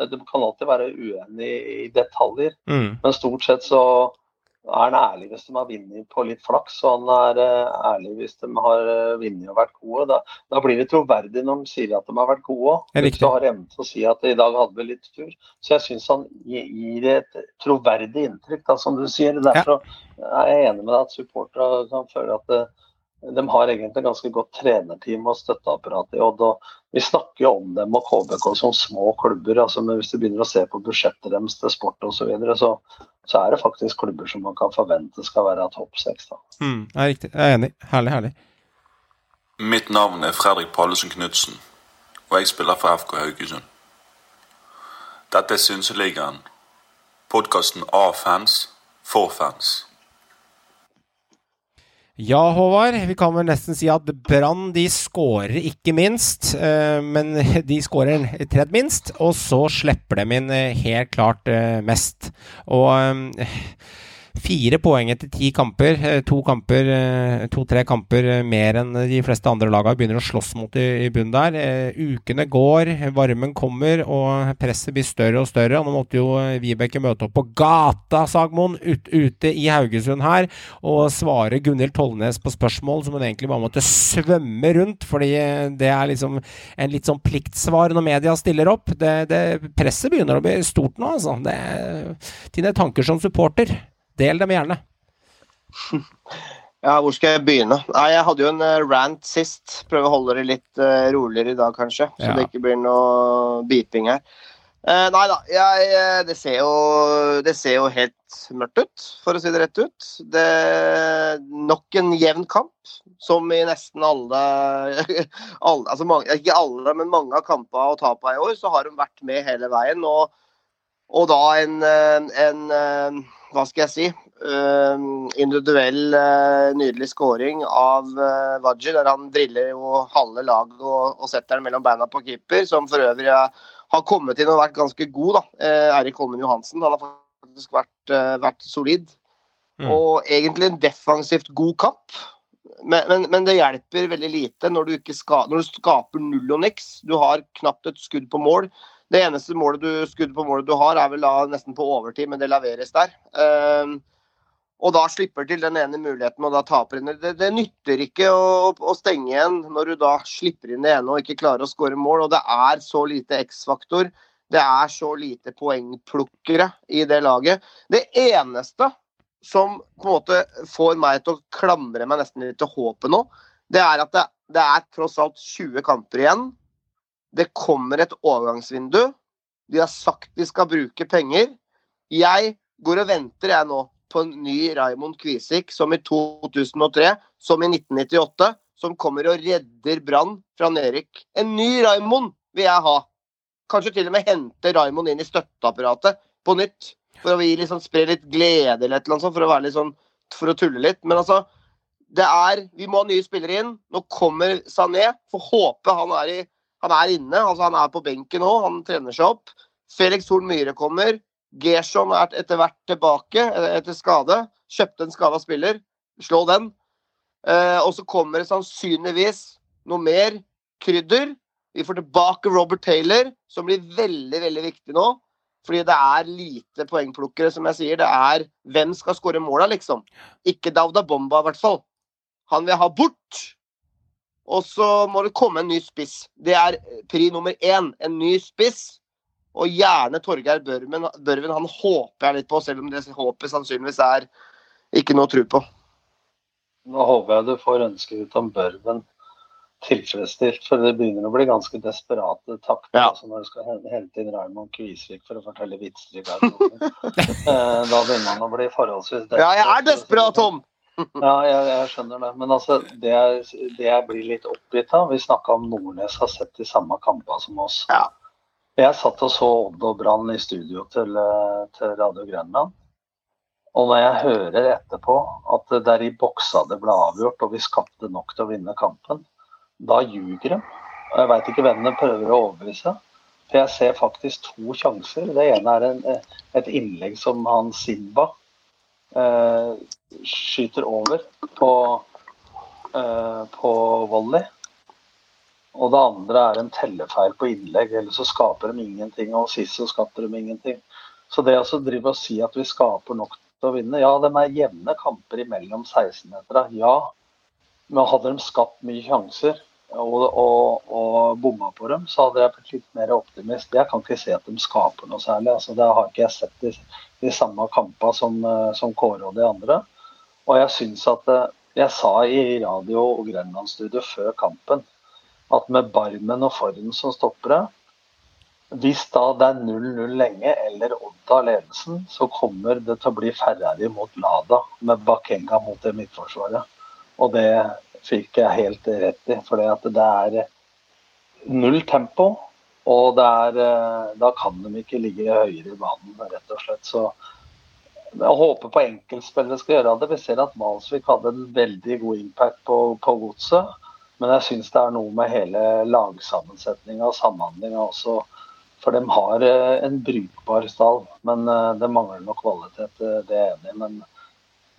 eh, Du kan alltid være uenig i detaljer, Mm. men stort sett så er han ærlig hvis de har vunnet på litt flaks, og han er eh, ærlig hvis de har eh, vunnet og vært gode. Da, da blir det troverdig når de sier at de har vært gode òg. Du har evnen til å si at i dag hadde vi litt tur. Så jeg syns han gir et troverdig inntrykk, da, som du sier. Derfor er jeg enig med deg at supportere kan føle at eh, de har egentlig ganske godt trenerteam og støtteapparat i Odd. og Vi snakker jo om dem og KBK som små klubber, altså, men hvis du begynner å se på budsjettet deres til sport osv., så, videre, så så er det faktisk klubber som man kan forvente skal være topp seks. Mm, jeg er riktig. Jeg er enig. Herlig, herlig. Mitt navn er Fredrik Pallesen Knutsen, og jeg spiller for FK Haugesund. Dette er Synseligaen, podkasten av fans, for fans. Ja, Håvard. Vi kan vel nesten si at Brann de skårer ikke minst, eh, men de skårer tredd minst. Og så slipper de inn eh, helt klart eh, mest. Og fire poeng etter ti kamper. eh, To kamper, eh, to-tre kamper eh, mer enn de fleste andre lagene begynner å slåss mot i, i bunnen der. Ukene går, varmen kommer, og presset blir større og større. Nå måtte jo Vibeke møte opp på gata, Sagmoen, ut, ute i Haugesund her og svare Gunhild Tollnes på spørsmål som hun egentlig bare måtte svømme rundt, fordi det er liksom en litt sånn pliktsvar når media stiller opp. Det, det, presset begynner å bli stort nå, altså. Det, dine tanker som supporter, del dem gjerne. Ja, hvor skal jeg begynne? Nei, Jeg hadde jo en eh, rant sist. Prøve å holde det litt uh, roligere i dag, kanskje. Så Ja. det ikke blir noe beeping her. Uh, nei da, jeg, det, ser jo, det ser jo helt mørkt ut, for å si det rett ut. Det Nok en jevn kamp, som i nesten alle, alle altså mange, Ikke alle, men mange av kampene og tapene i år, så har de vært med hele veien. Og, og da en, en, en Hva skal jeg si? eh, individuell eh, nydelig scoring av uh, Waji, der han driller jo halve laget og, setter den mellom beina på keeper, som for øvrig eh, har kommet inn og vært ganske god. da. Eh, Eirik Holmen Johansen han har faktisk vært, eh, vært solid. Mm. Og egentlig en defensivt god kamp. Men, men, men det hjelper veldig lite når du, ikke ska, når du skaper null og niks. Du har knapt et skudd på mål. Det eneste målet du, skuddet på målet du har, er vel da nesten på overtid, men det leveres der. Eh, og da slipper til den ene muligheten, og da taper den. Det, det nytter ikke å, å stenge igjen når du da slipper inn det ene og ikke klarer å skåre mål. Og det er så lite X-faktor. Det er så lite poengplukkere i det laget. Det eneste som på en måte får meg til å klamre meg nesten litt til håpet nå, det er at det, det er tross alt 20 kamper igjen. Det kommer et overgangsvindu. De har sagt de skal bruke penger. Jeg går og venter jeg nå på en ny Raymond Kvisik, som i 2003, som i 1998, som kommer og redder Brann fra nedrykk. En ny Raymond vil jeg ha. Kanskje til og med hente Raymond inn i støtteapparatet på nytt. For å liksom, spre litt glede eller et eller annet sånt, for å være litt sånn for å tulle litt. Men altså, det er Vi må ha nye spillere inn. Nå kommer Sané. Får håpe han er, i, han er inne. altså Han er på benken nå, han trener seg opp. Felix Horn Myhre kommer. Gerson er etter hvert tilbake eh, etter skade. Kjøpte en skada spiller. Slå den. Eh, og så kommer det sannsynligvis noe mer krydder. Vi får tilbake Robert Taylor, som blir veldig, veldig viktig nå. Fordi det er lite poengplukkere, som jeg sier. Det er hvem skal skåre måla, liksom. Ikke Dauda Bomba, i hvert fall. Han vil ha bort. Og så må det komme en ny spiss. Det er pri nummer én. En ny spiss. Og gjerne Torgeir Børven, Børven. Han håper jeg litt på, selv om det håpet sannsynligvis er ikke noe å tro på. Nå håper jeg du får ønsket ut om Børven tilfredsstilt, for det begynner å bli ganske desperate takter Ja. altså når du skal hente inn Raymond Kvisvik for å fortelle vitser i garderoben. Eh, da begynner man å bli forholdsvis Ja, jeg er desperat, Tom! Ja, jeg, jeg skjønner det. Men altså, det det jeg blir litt oppgitt av Vi snakka om Nordnes har sett de samme kampene som oss. Ja. Jeg satt og så Odd og Brann i studio til, eh, til Radio Grenland. Og når jeg hører etterpå at det der i boksa det ble avgjort, og vi skapte nok til å vinne kampen, da ljuger de. Og jeg veit ikke hvem de prøver å overbevise. For jeg ser faktisk to sjanser. Det ene er en, et innlegg som han Simba eh, skyter over på, eh, på volley. Og det andre er en tellefeil på innlegg, eller så skaper de ingenting. Og sist så skaper de ingenting. Så det å drive og si at vi skaper nok til å vinne Ja, de er jevne kamper imellom 16-meterne. ja. Men hadde de skapt mye sjanser og, og, og bomma på dem, så hadde jeg blitt litt mer optimist. Jeg kan ikke se at de skaper noe særlig. altså Det har ikke jeg sett i de samme kampene som, eh, som Kåre og de andre. Og jeg syns at eh, Jeg sa i radio og Grenlandsstudio før kampen at med Barmen og Forhen som stoppere hvis da det er 0-0 lenge eller Odd tar ledelsen, så kommer det til å bli Ferrari mot Lada med Bakenga mot det midtforsvaret. Og det fikk jeg helt rett i, for det er null tempo. Og er, eh, da kan de ikke ligge høyere i banen, rett og slett. Så jeg håper på enkeltspillere skal gjøre det. Vi ser at Malsvik hadde en veldig god impact på, på godset. Men jeg syns det er noe med hele lagsammensetninga og samhandlinga også. For de har eh, en brukbar stall, men eh, det mangler nok kvalitet. Det er jeg enig i.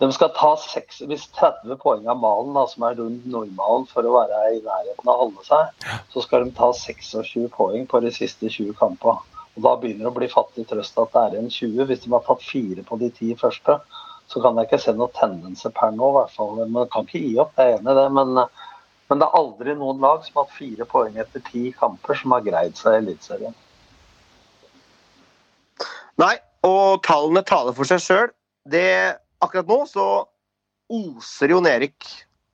de skal ta seks, hvis 30 poeng av malen, da, som er rundt normalen for å være i nærheten av å holde seg, så skal de ta 26 poeng på de siste 20 kampene. Og Da begynner det å bli fattig trøst at det er en 20. Hvis de har tatt fire på de ti første, så kan jeg ikke se noen tendenser per nå. i hvert fall. Man kan ikke gi opp, jeg er enig i det. Men, men det er aldri noen lag som har hatt fire poeng etter ti kamper, som har greid seg i Eliteserien. Nei, og tallene taler for seg sjøl. Akkurat nå så oser Jon Erik.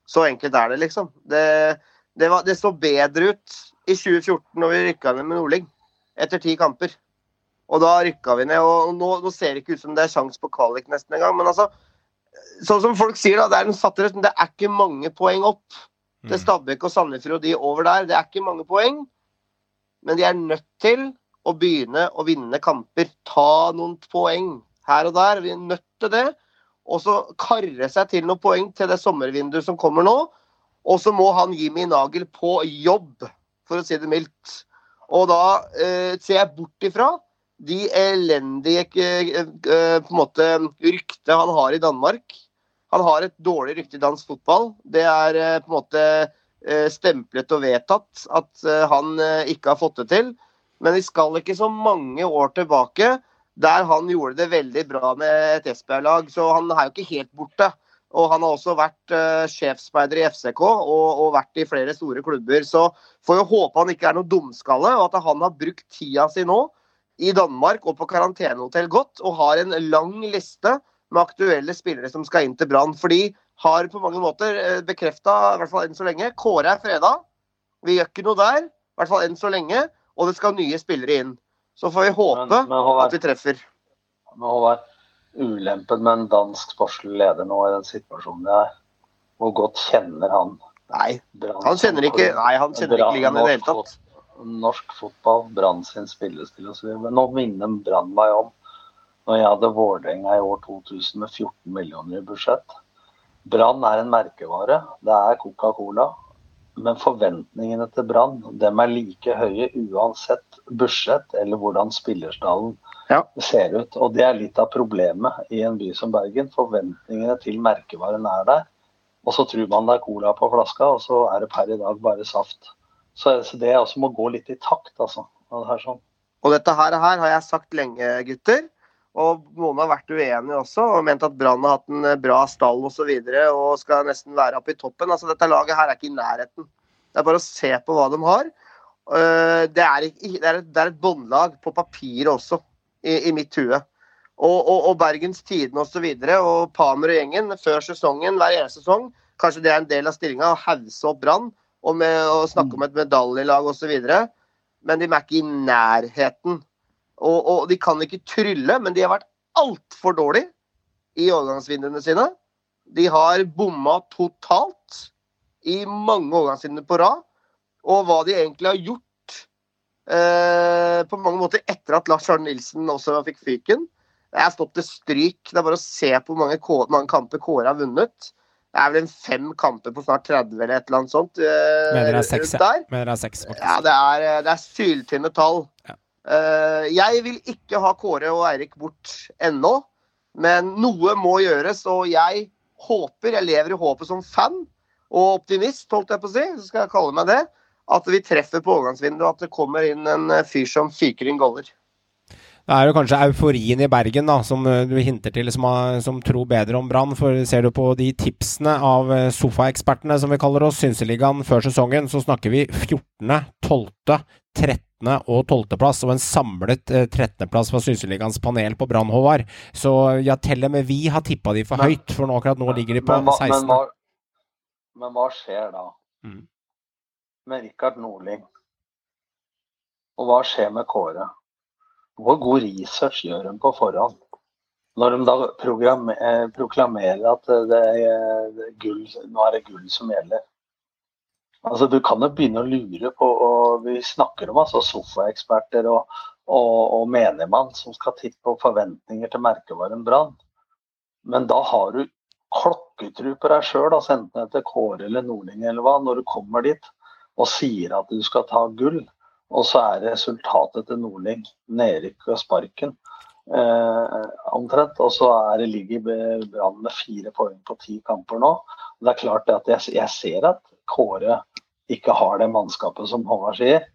Så enkelt er det, liksom. Det, det, var, det så bedre ut i 2014 når vi rykka ned med Nordling, etter ti kamper. Og da rykka vi ned. og Nå, nå ser det ikke ut som det er sjans på kvalik nesten engang. Men altså, sånn som folk sier, da, det er, en satt, det er ikke mange poeng opp. Det er Stabæk og Sandefjord og de over der. Det er ikke mange poeng. Men de er nødt til å begynne å vinne kamper. Ta noen poeng her og der. Vi er nødt til det. Og så karre seg til noen poeng til det sommervinduet som kommer nå. Og så må han Jimmy Nagel på jobb, for å si det mildt. Og da eh, ser jeg bort ifra de elendige eh, eh, på en måte ryktet han har i Danmark. Han har et dårlig rykte i dansk fotball. Det er eh, på en måte eh, stemplet og vedtatt at eh, han ikke har fått det til. Men vi skal ikke så mange år tilbake der han gjorde det veldig bra med et Esbjerg-lag. Så han er jo ikke helt borte. Og han har også vært uh, sjefsspeider i FCK og, og, vært i flere store klubber. Så får jo håpe han ikke er noe dumskalle, og at han har brukt tida si nå i Danmark og på karantenehotell godt, og har en lang liste med aktuelle spillere som skal inn til Brann. For de har på mange måter uh, bekrefta, i hvert fall enn så lenge, Kåre er freda. Vi gjør ikke noe der, i hvert fall enn så lenge. Og det skal nye spillere inn. Så får vi håpe Men- men Håvard- at vi treffer. Men Håvard, ulempen med en dansk sportslig leder nå i den situasjonen det er, hvor godt kjenner han Nei, han kjenner ikke, nei, han kjenner ikke ligaen i det hele tatt. Norsk fotball, Brann sin spillestil osv. Men nå minner Brann meg om når jeg hadde Vålerenga i år 2000 med 14 millioner i budsjett. Brann er en merkevare. Det er Coca-Cola. Men forventningene til Brann dem er like høye uansett budsjett eller hvordan spillerstallen Ja. ser ut. Og det er litt av problemet i en by som Bergen. Forventningene til merkevaren er der. Og så tror man det er cola på flaska, og så er det per i dag bare saft. Så, det også må gå litt i takt, altså. av Det her sånn. Og dette her, her har jeg sagt lenge, gutter. Og noen har vært uenige også og ment at Brann har hatt en eh, bra stall osv. Og, så videre, og skal nesten være oppe i toppen. Altså, dette laget her er ikke i nærheten. Det er bare å se på hva de har. Eh, Det er, et, det et båndlag på papiret også, i, mitt hue. Og, og, og Bergens Tidende osv. Og, så og Pamer og gjengen før sesongen, hver eneste sesong, kanskje det er en del av stillinga, å hause opp Brann og, og snakke om et medaljelag osv. Men de er ikke i nærheten. Og, og de kan ikke trylle, men de har vært altfor dårlige i overgangsvinduene sine. De har bomma totalt i mange overgangsvinduer på rad. Og hva de egentlig har gjort eh, på mange måter etter at Lars Arne Nilsen også fikk fyken. Det er stått til stryk. Det er bare å se på hvor mange, mange kamper Kåre har vunnet. Det er vel en fem kamper på snart 30 eller et eller annet sånt. eh, Mener det er seks, ja. Mener det er seks, faktisk. Ja, det er, eh, det er syltynne tall. Ja. Eh, jeg vil ikke ha Kåre og Eirik bort ennå, men noe må gjøres. Og jeg håper, jeg lever i håpet som fan og optimist, holdt jeg på å si, så skal jeg kalle meg det, at vi treffer på overgangsvinduet, og at det kommer inn en eh, fyr som fyker inn goller. Det er jo kanskje euforien i Bergen da, som eh, du hinter til, som, som tror bedre om Brann. For ser du på de tipsene av sofaekspertene, som vi kaller oss, Synseligaen før sesongen, så snakker vi 14., 12., 13. og 12. plass, og en samlet eh, 13. plass fra Synseligaens panel på Brann, Håvard. Så ja, til og med vi har tippa de for Men- høyt, for nå akkurat nå ligger de på Men 16. men, 16. hva, men hva skjer da Mm. med Rikard Nordling? Og hva skjer med Kåre? Hvor god research gjør de på forhånd? Når de da program, eh, proklamerer at eh, det er, det er gull, nå er det gull som gjelder. Altså, Du kan jo begynne å lure på og Vi snakker om altså sofaeksperter og, og, og menigmann som skal titte på forventninger til merkevaren Brann. Men da har du klokketru på deg sjøl, altså enten det heter Kåre eller Nordling eller hva, når du kommer dit og sier at du skal ta gull, og så er resultatet til Nordling nedrykk og sparken. Eh, omtrent. Og så er det ligger Brann med fire poeng på ti kamper nå. Det er klart at jeg, jeg ser at Kåre ikke har det mannskapet som Håvard sier,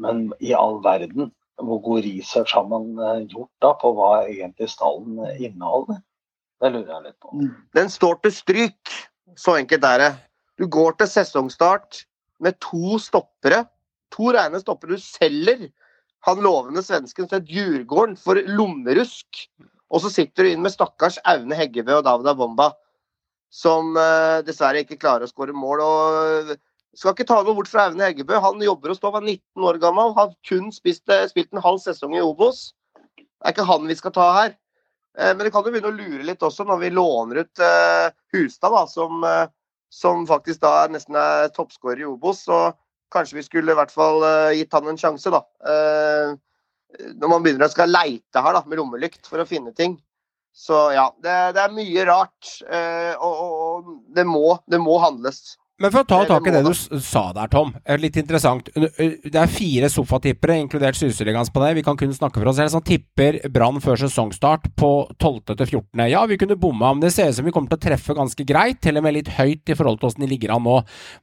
men i all verden, hvor god research har man eh, gjort da på hva egentlig stallen inneholder? Det lurer jeg litt på. Den står til stryk. Så enkelt er det. Du går til sesongstart med to stoppere. To rene stoppere. Du selger han lovende svensken til Djurgården for lommerusk. Og så sitter du inn med stakkars Aune Heggebø og Davida Bomba. som eh, dessverre ikke klarer å skåre mål. og skal ikke ta noe bort fra Aune Heggebø. Han jobber hos Stov, er 19 år gammel. Har kun spist, eh, spilt en halv sesong i Obos. Det er ikke han vi skal ta her. Eh, Men det kan jo begynne å lure litt også når vi låner ut eh, Hustad, da, som, som faktisk da nesten er toppskårer i Obos. Så kanskje vi skulle i hvert fall gitt han en sjanse, da. Når man begynner å skal leite her da, med lommelykt for å finne ting. Så ja, det, det er mye rart. Og, og, og det, må, det må handles. Men for å ta tak i det du sa der, Tom. eh, Litt interessant. Det er fire sofatippere, inkludert Syseligans på det. Vi kan kun snakke for oss selv, som tipper Brann før sesongstart på 12. til 14. Ja, vi kunne bomma, men det ser ut som vi kommer til å treffe ganske greit, til og med litt høyt i forhold til åssen de ligger an nå.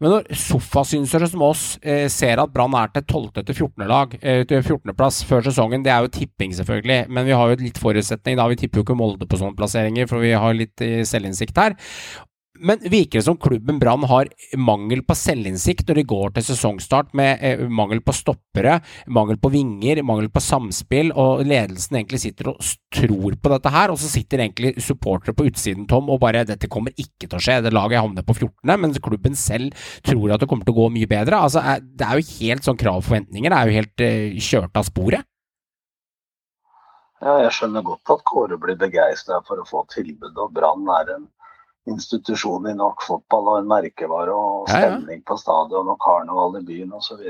Men når sofasynsere som oss eh, ser at Brann er til 12. til 14. lag, eh, til 14. plass før sesongen, det er jo tipping, selvfølgelig, men vi har jo et litt forutsetning da. Vi tipper jo ikke Molde på sånne plasseringer, for vi har litt eh, selvinnsikt her. Men virker det som klubben Brann har mangel på selvinnsikt når de går til sesongstart med eh, mangel på stoppere, mangel på vinger, mangel på samspill, og ledelsen egentlig sitter og tror på dette her, og så sitter egentlig supportere på utsiden, Tom, og bare 'dette kommer ikke til å skje', det laget havner på 14., mens klubben selv tror at det kommer til å gå mye bedre. Altså, det er jo helt sånn krav og forventninger, det er jo helt eh, kjørt av sporet. Ja, jeg skjønner godt at Kåre blir begeistra for å få tilbud, og Brann er en institusjon i norsk fotball og en merkevare og stemning på stadion og karneval i byen osv.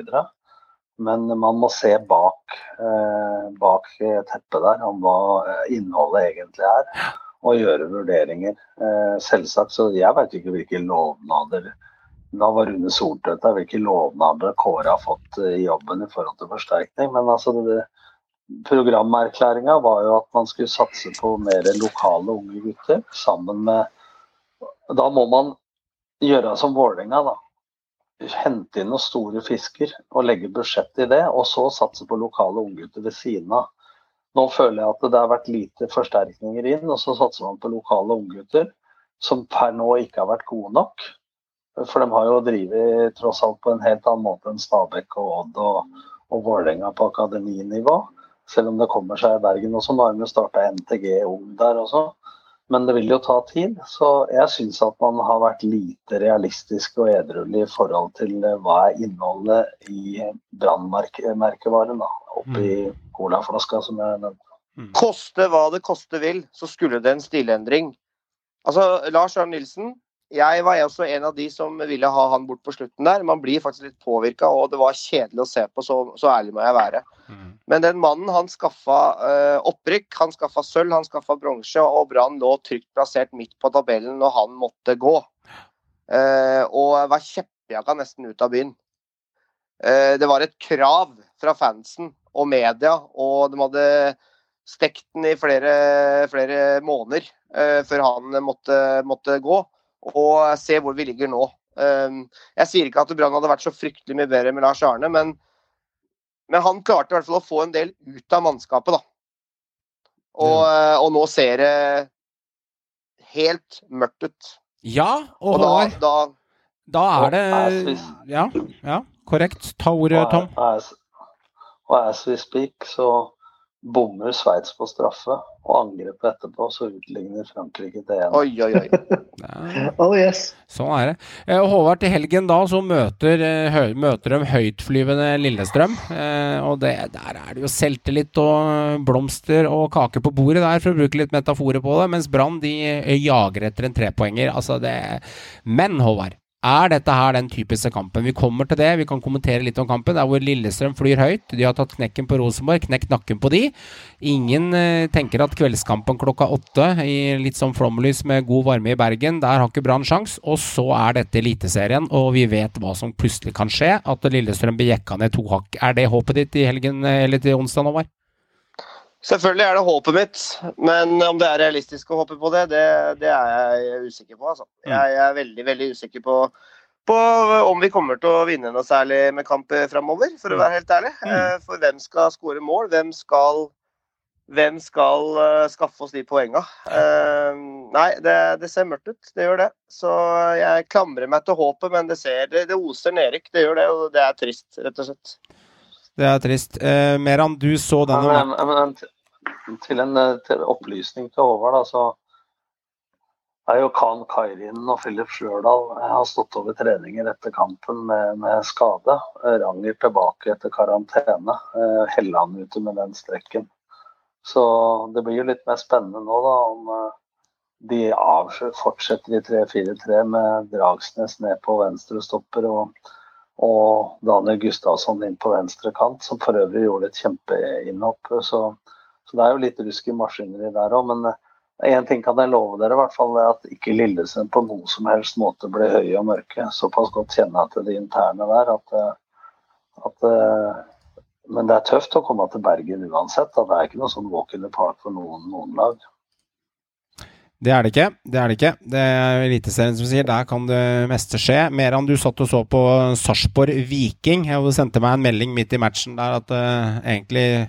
Men man må se bak, eh, bak teppet der om hva eh, innholdet egentlig er, og gjøre vurderinger. Eh, selvsagt, så jeg vet ikke hvilke lovnader da var Rune Soltvedt der, hvilke lovnader Kåre har fått eh, i jobben i forhold til forsterkning. Men altså det, programerklæringa var jo at man skulle satse på mer lokale unge gutter sammen med Da må man gjøre som Vålerenga, da. Hente inn noen store fisker og legge budsjett i det, og så satse på lokale unggutter ved siden av. Nå føler jeg at det har vært lite forsterkninger inn, og så satser man på lokale unggutter som per nå ikke har vært gode nok. For de har jo drevet tross alt på en helt annen måte enn Stabæk og Odd og, og Vålerenga på akademinivå. Selv om det kommer seg i Bergen også. Nå har de starta NTG Ung der også. Men det vil jo ta tid. Så jeg syns at man har vært lite realistisk og edruelig i forhold til eh, hva er innholdet i brannmerkevaren da, mm. colaflaska som jeg nevnte. Koste hva det koste vil, så skulle det en stilendring. Altså, Lars Arne Nilsen, jeg var også en av de som ville ha han bort på slutten der. Man blir faktisk litt påvirka, og det var kjedelig å se på, så, så ærlig må jeg være. Men den mannen, han skaffa uh, opprykk, han skaffa sølv, han skaffa bronse, og Brann lå trygt plassert midt på tabellen når han måtte gå. Uh, og var kjeppjaga nesten ut av byen. Uh, det var et krav fra fansen og media, og de hadde stekt den i flere, flere måneder eh, før han måtte, måtte gå. Og se hvor vi ligger nå. Eh, jeg sier ikke at Brann hadde vært så fryktelig mye bedre med Lars Arne, men, men han klarte i hvert fall å få en del ut av mannskapet, da. Og, eh, og nå ser det helt mørkt ut. Ja, og, Og da, da da er det Ja, ja, korrekt. Ta ordet, Tom. Og as, og as we speak så bommer Sveits på straffe, og angrepet etterpå så utligner Frankrike til 1. Oi, oi, oi. Oh yes. Sånn er det. Eh, Håvard, til helgen da så møter, eh, møter de høytflyvende Lillestrøm. Eh, og det, der er det jo selvtillit og blomster og kake på bordet der, for å bruke litt metaforer på det. Mens Brann de jager etter en trepoenger. Altså det Men, Håvard. Er dette her den typiske kampen? Vi kommer til det, vi kan kommentere litt om kampen. Det er hvor Lillestrøm flyr høyt. De har tatt knekken på Rosenborg, knekt nakken på de. Ingen eh, tenker at kveldskampen klokka åtte i litt sånn flomlys med god varme i Bergen, der har ikke Brann sjans. Og så er dette Eliteserien, og vi vet hva som plutselig kan skje. At Lillestrøm blir jekka ned to hakk. Er det håpet ditt i helgen, eh, eller til onsdag, Håvard? Selvfølgelig er det håpet mitt, men om det er realistisk å håpe på det, det, det er jeg usikker på. Altså. Jeg er veldig veldig usikker på, på om vi kommer til å vinne noe særlig med kamp framover, for å være helt ærlig. Eh, For hvem skal skåre mål? Hvem skal, hvem skal eh, skaffe oss de poenga? Eh, nei, det, det ser mørkt ut. Det gjør det. Så jeg klamrer meg til håpet, men det, ser, det, det oser nedrykk. Det gjør det, og det er trist, rett og slett. Det er trist. Eh, Meran, du så denne Men, men, men til, til en eh, til opplysning til Håvard, da, så er jo Khan Kairin og Filip Sjørdal har stått over treninger etter kampen med, med skade. Ranger tilbake etter karantene. Eh, Helland ute med den strekken. Så det blir jo litt mer spennende nå, da, om eh, de fortsetter i 3-4-3 med Dragsnes ned på venstre stopper og, og Daniel Gustavsson inn på venstre kant, som for øvrig gjorde et kjempeinnhopp. Så, så det er jo litt rusk i maskineriet der òg. Men én ting kan jeg love dere, i hvert fall at ikke Lillesund på noen som helst måte ble høye og mørke. Såpass godt kjenner jeg til de interne der at, at Men det er tøft å komme til Bergen uansett. Da. Det er ikke noe sånn walk in the park for noen, noen lag. Det er det ikke. Det er det ikke. Det er Eliteserien som sier, der kan det meste skje. Meran, du satt og så på Sarpsborg Viking. Jeg sendte meg en melding midt i matchen der at uh, egentlig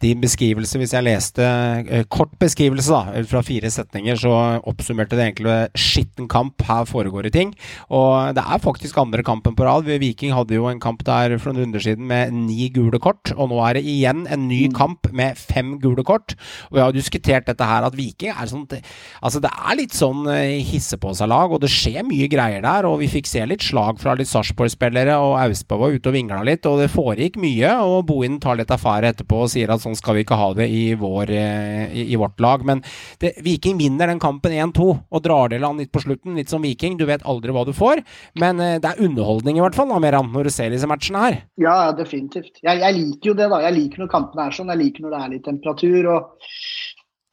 din beskrivelse, hvis jeg leste uh, kort beskrivelse da, fra fire setninger, så oppsummerte det egentlig skitten kamp. Her foregår det ting. Og det er faktisk andre kampen på rad. Viking hadde jo en kamp der for noen runder siden med ni gule kort, og nå er det igjen en ny kamp med fem gule kort. Og vi har diskutert dette her, at Viking er sånn altså Altså, det er litt sånn hisse på seg-lag, og det skjer mye greier der. Og vi fikk se litt slag fra litt Sarpsborg-spillere, og Austbø var ute og vingla litt. Og det foregikk mye, og Bohin tar litt affære etterpå og sier at sånn skal vi ikke ha det i, vår, i, i vårt lag. Men det, Viking vinner den kampen 1-2 og drar det land litt på slutten. Litt som Viking, du vet aldri hva du får. Men det er underholdning i hvert fall, da, Meran, når du ser disse matchene her. Ja, definitivt. Jeg, jeg liker jo det, da. Jeg liker når kampene er sånn. Jeg liker når det er litt temperatur. og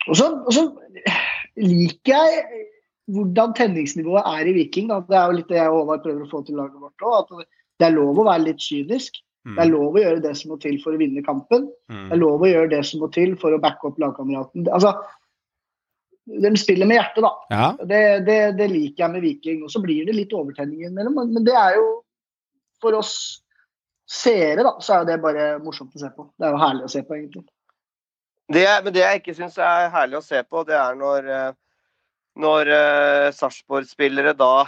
og så, og så, liker jeg hvordan tenningsnivået er i Viking. Da. Det er jo litt det jeg og Håvard prøver å få til laget vårt òg. Det er lov å være litt kynisk. Mm. Det er lov å gjøre det som må til for å vinne kampen. Mm. Det er lov å gjøre det som må til for å backe opp lagkameraten. Altså, de spiller med hjertet, da. Ja. Det, det, det, liker jeg med Viking. Og så blir det litt overtenning innimellom, men det er jo for oss seere, da, så er det bare morsomt å se på. Det er jo herlig å se på, egentlig. Det, men det jeg ikke syns er herlig å se på, det er når, når uh, Sarpsborg-spillere da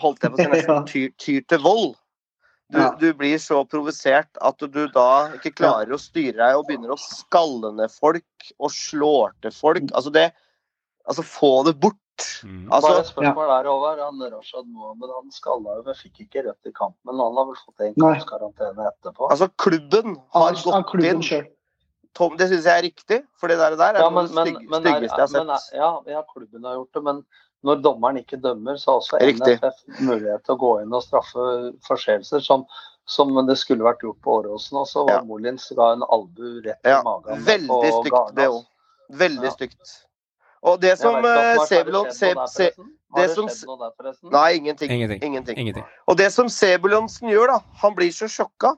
holdt jeg på å si nesten tyr, tyr til vold. Du, ja. du, blir så provosert at du da ikke klarer ja. å styre deg og begynner å skalle ned folk og slår til folk. Altså det Altså, få det bort. Mm. Altså, Bare et spørsmål ja. der Håvard. Han Rashad Mohammed han skalla jo, men fikk ikke rødt i kampen. Men han har vel fått en kamps karantene etterpå? Altså, klubben har gått inn selv. Tom, det syns jeg er riktig, for det der, der er ja, men, det stygg, men, styggeste jeg har men, sett. ja, ja, klubben har gjort det, men når dommeren ikke dømmer, så har også Riktig. NFF mulighet til å gå inn og straffe forseelser, som, som det skulle vært gjort på Åråsen. Og så var Ja. Molins ga en albu rett i Ja, magen. veldig på stygt, det òg. Veldig Ja. stygt. Og det som eh, Sebulon det Har det skjedd noe der, forresten? Nei, ingenting. Ingenting. Ingenting. Ingenting. Og det som Sebulonsen gjør, da Han blir så sjokka.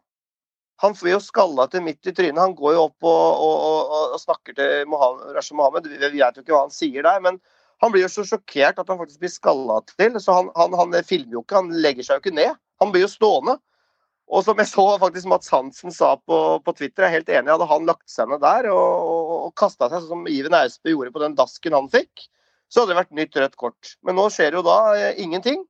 Han får jo skalla til midt i trynet. Han går jo opp og, og, og, og snakker til Mohammed, Rashid Mohammed. Vi vet jo ikke hva han sier der, men han blir jo så sjokkert at han faktisk blir skalla til. Så han, han, han filmer jo ikke, han legger seg jo ikke ned. Han blir jo stående. Og som jeg så faktisk Mats Hansen sa på, på Twitter, jeg er helt enig, hadde han lagt seg ned der og, og, og kasta seg som Iven Austbø gjorde på den dasken han fikk, så hadde det vært nytt rødt kort. Men nå skjer jo da eh, ingenting.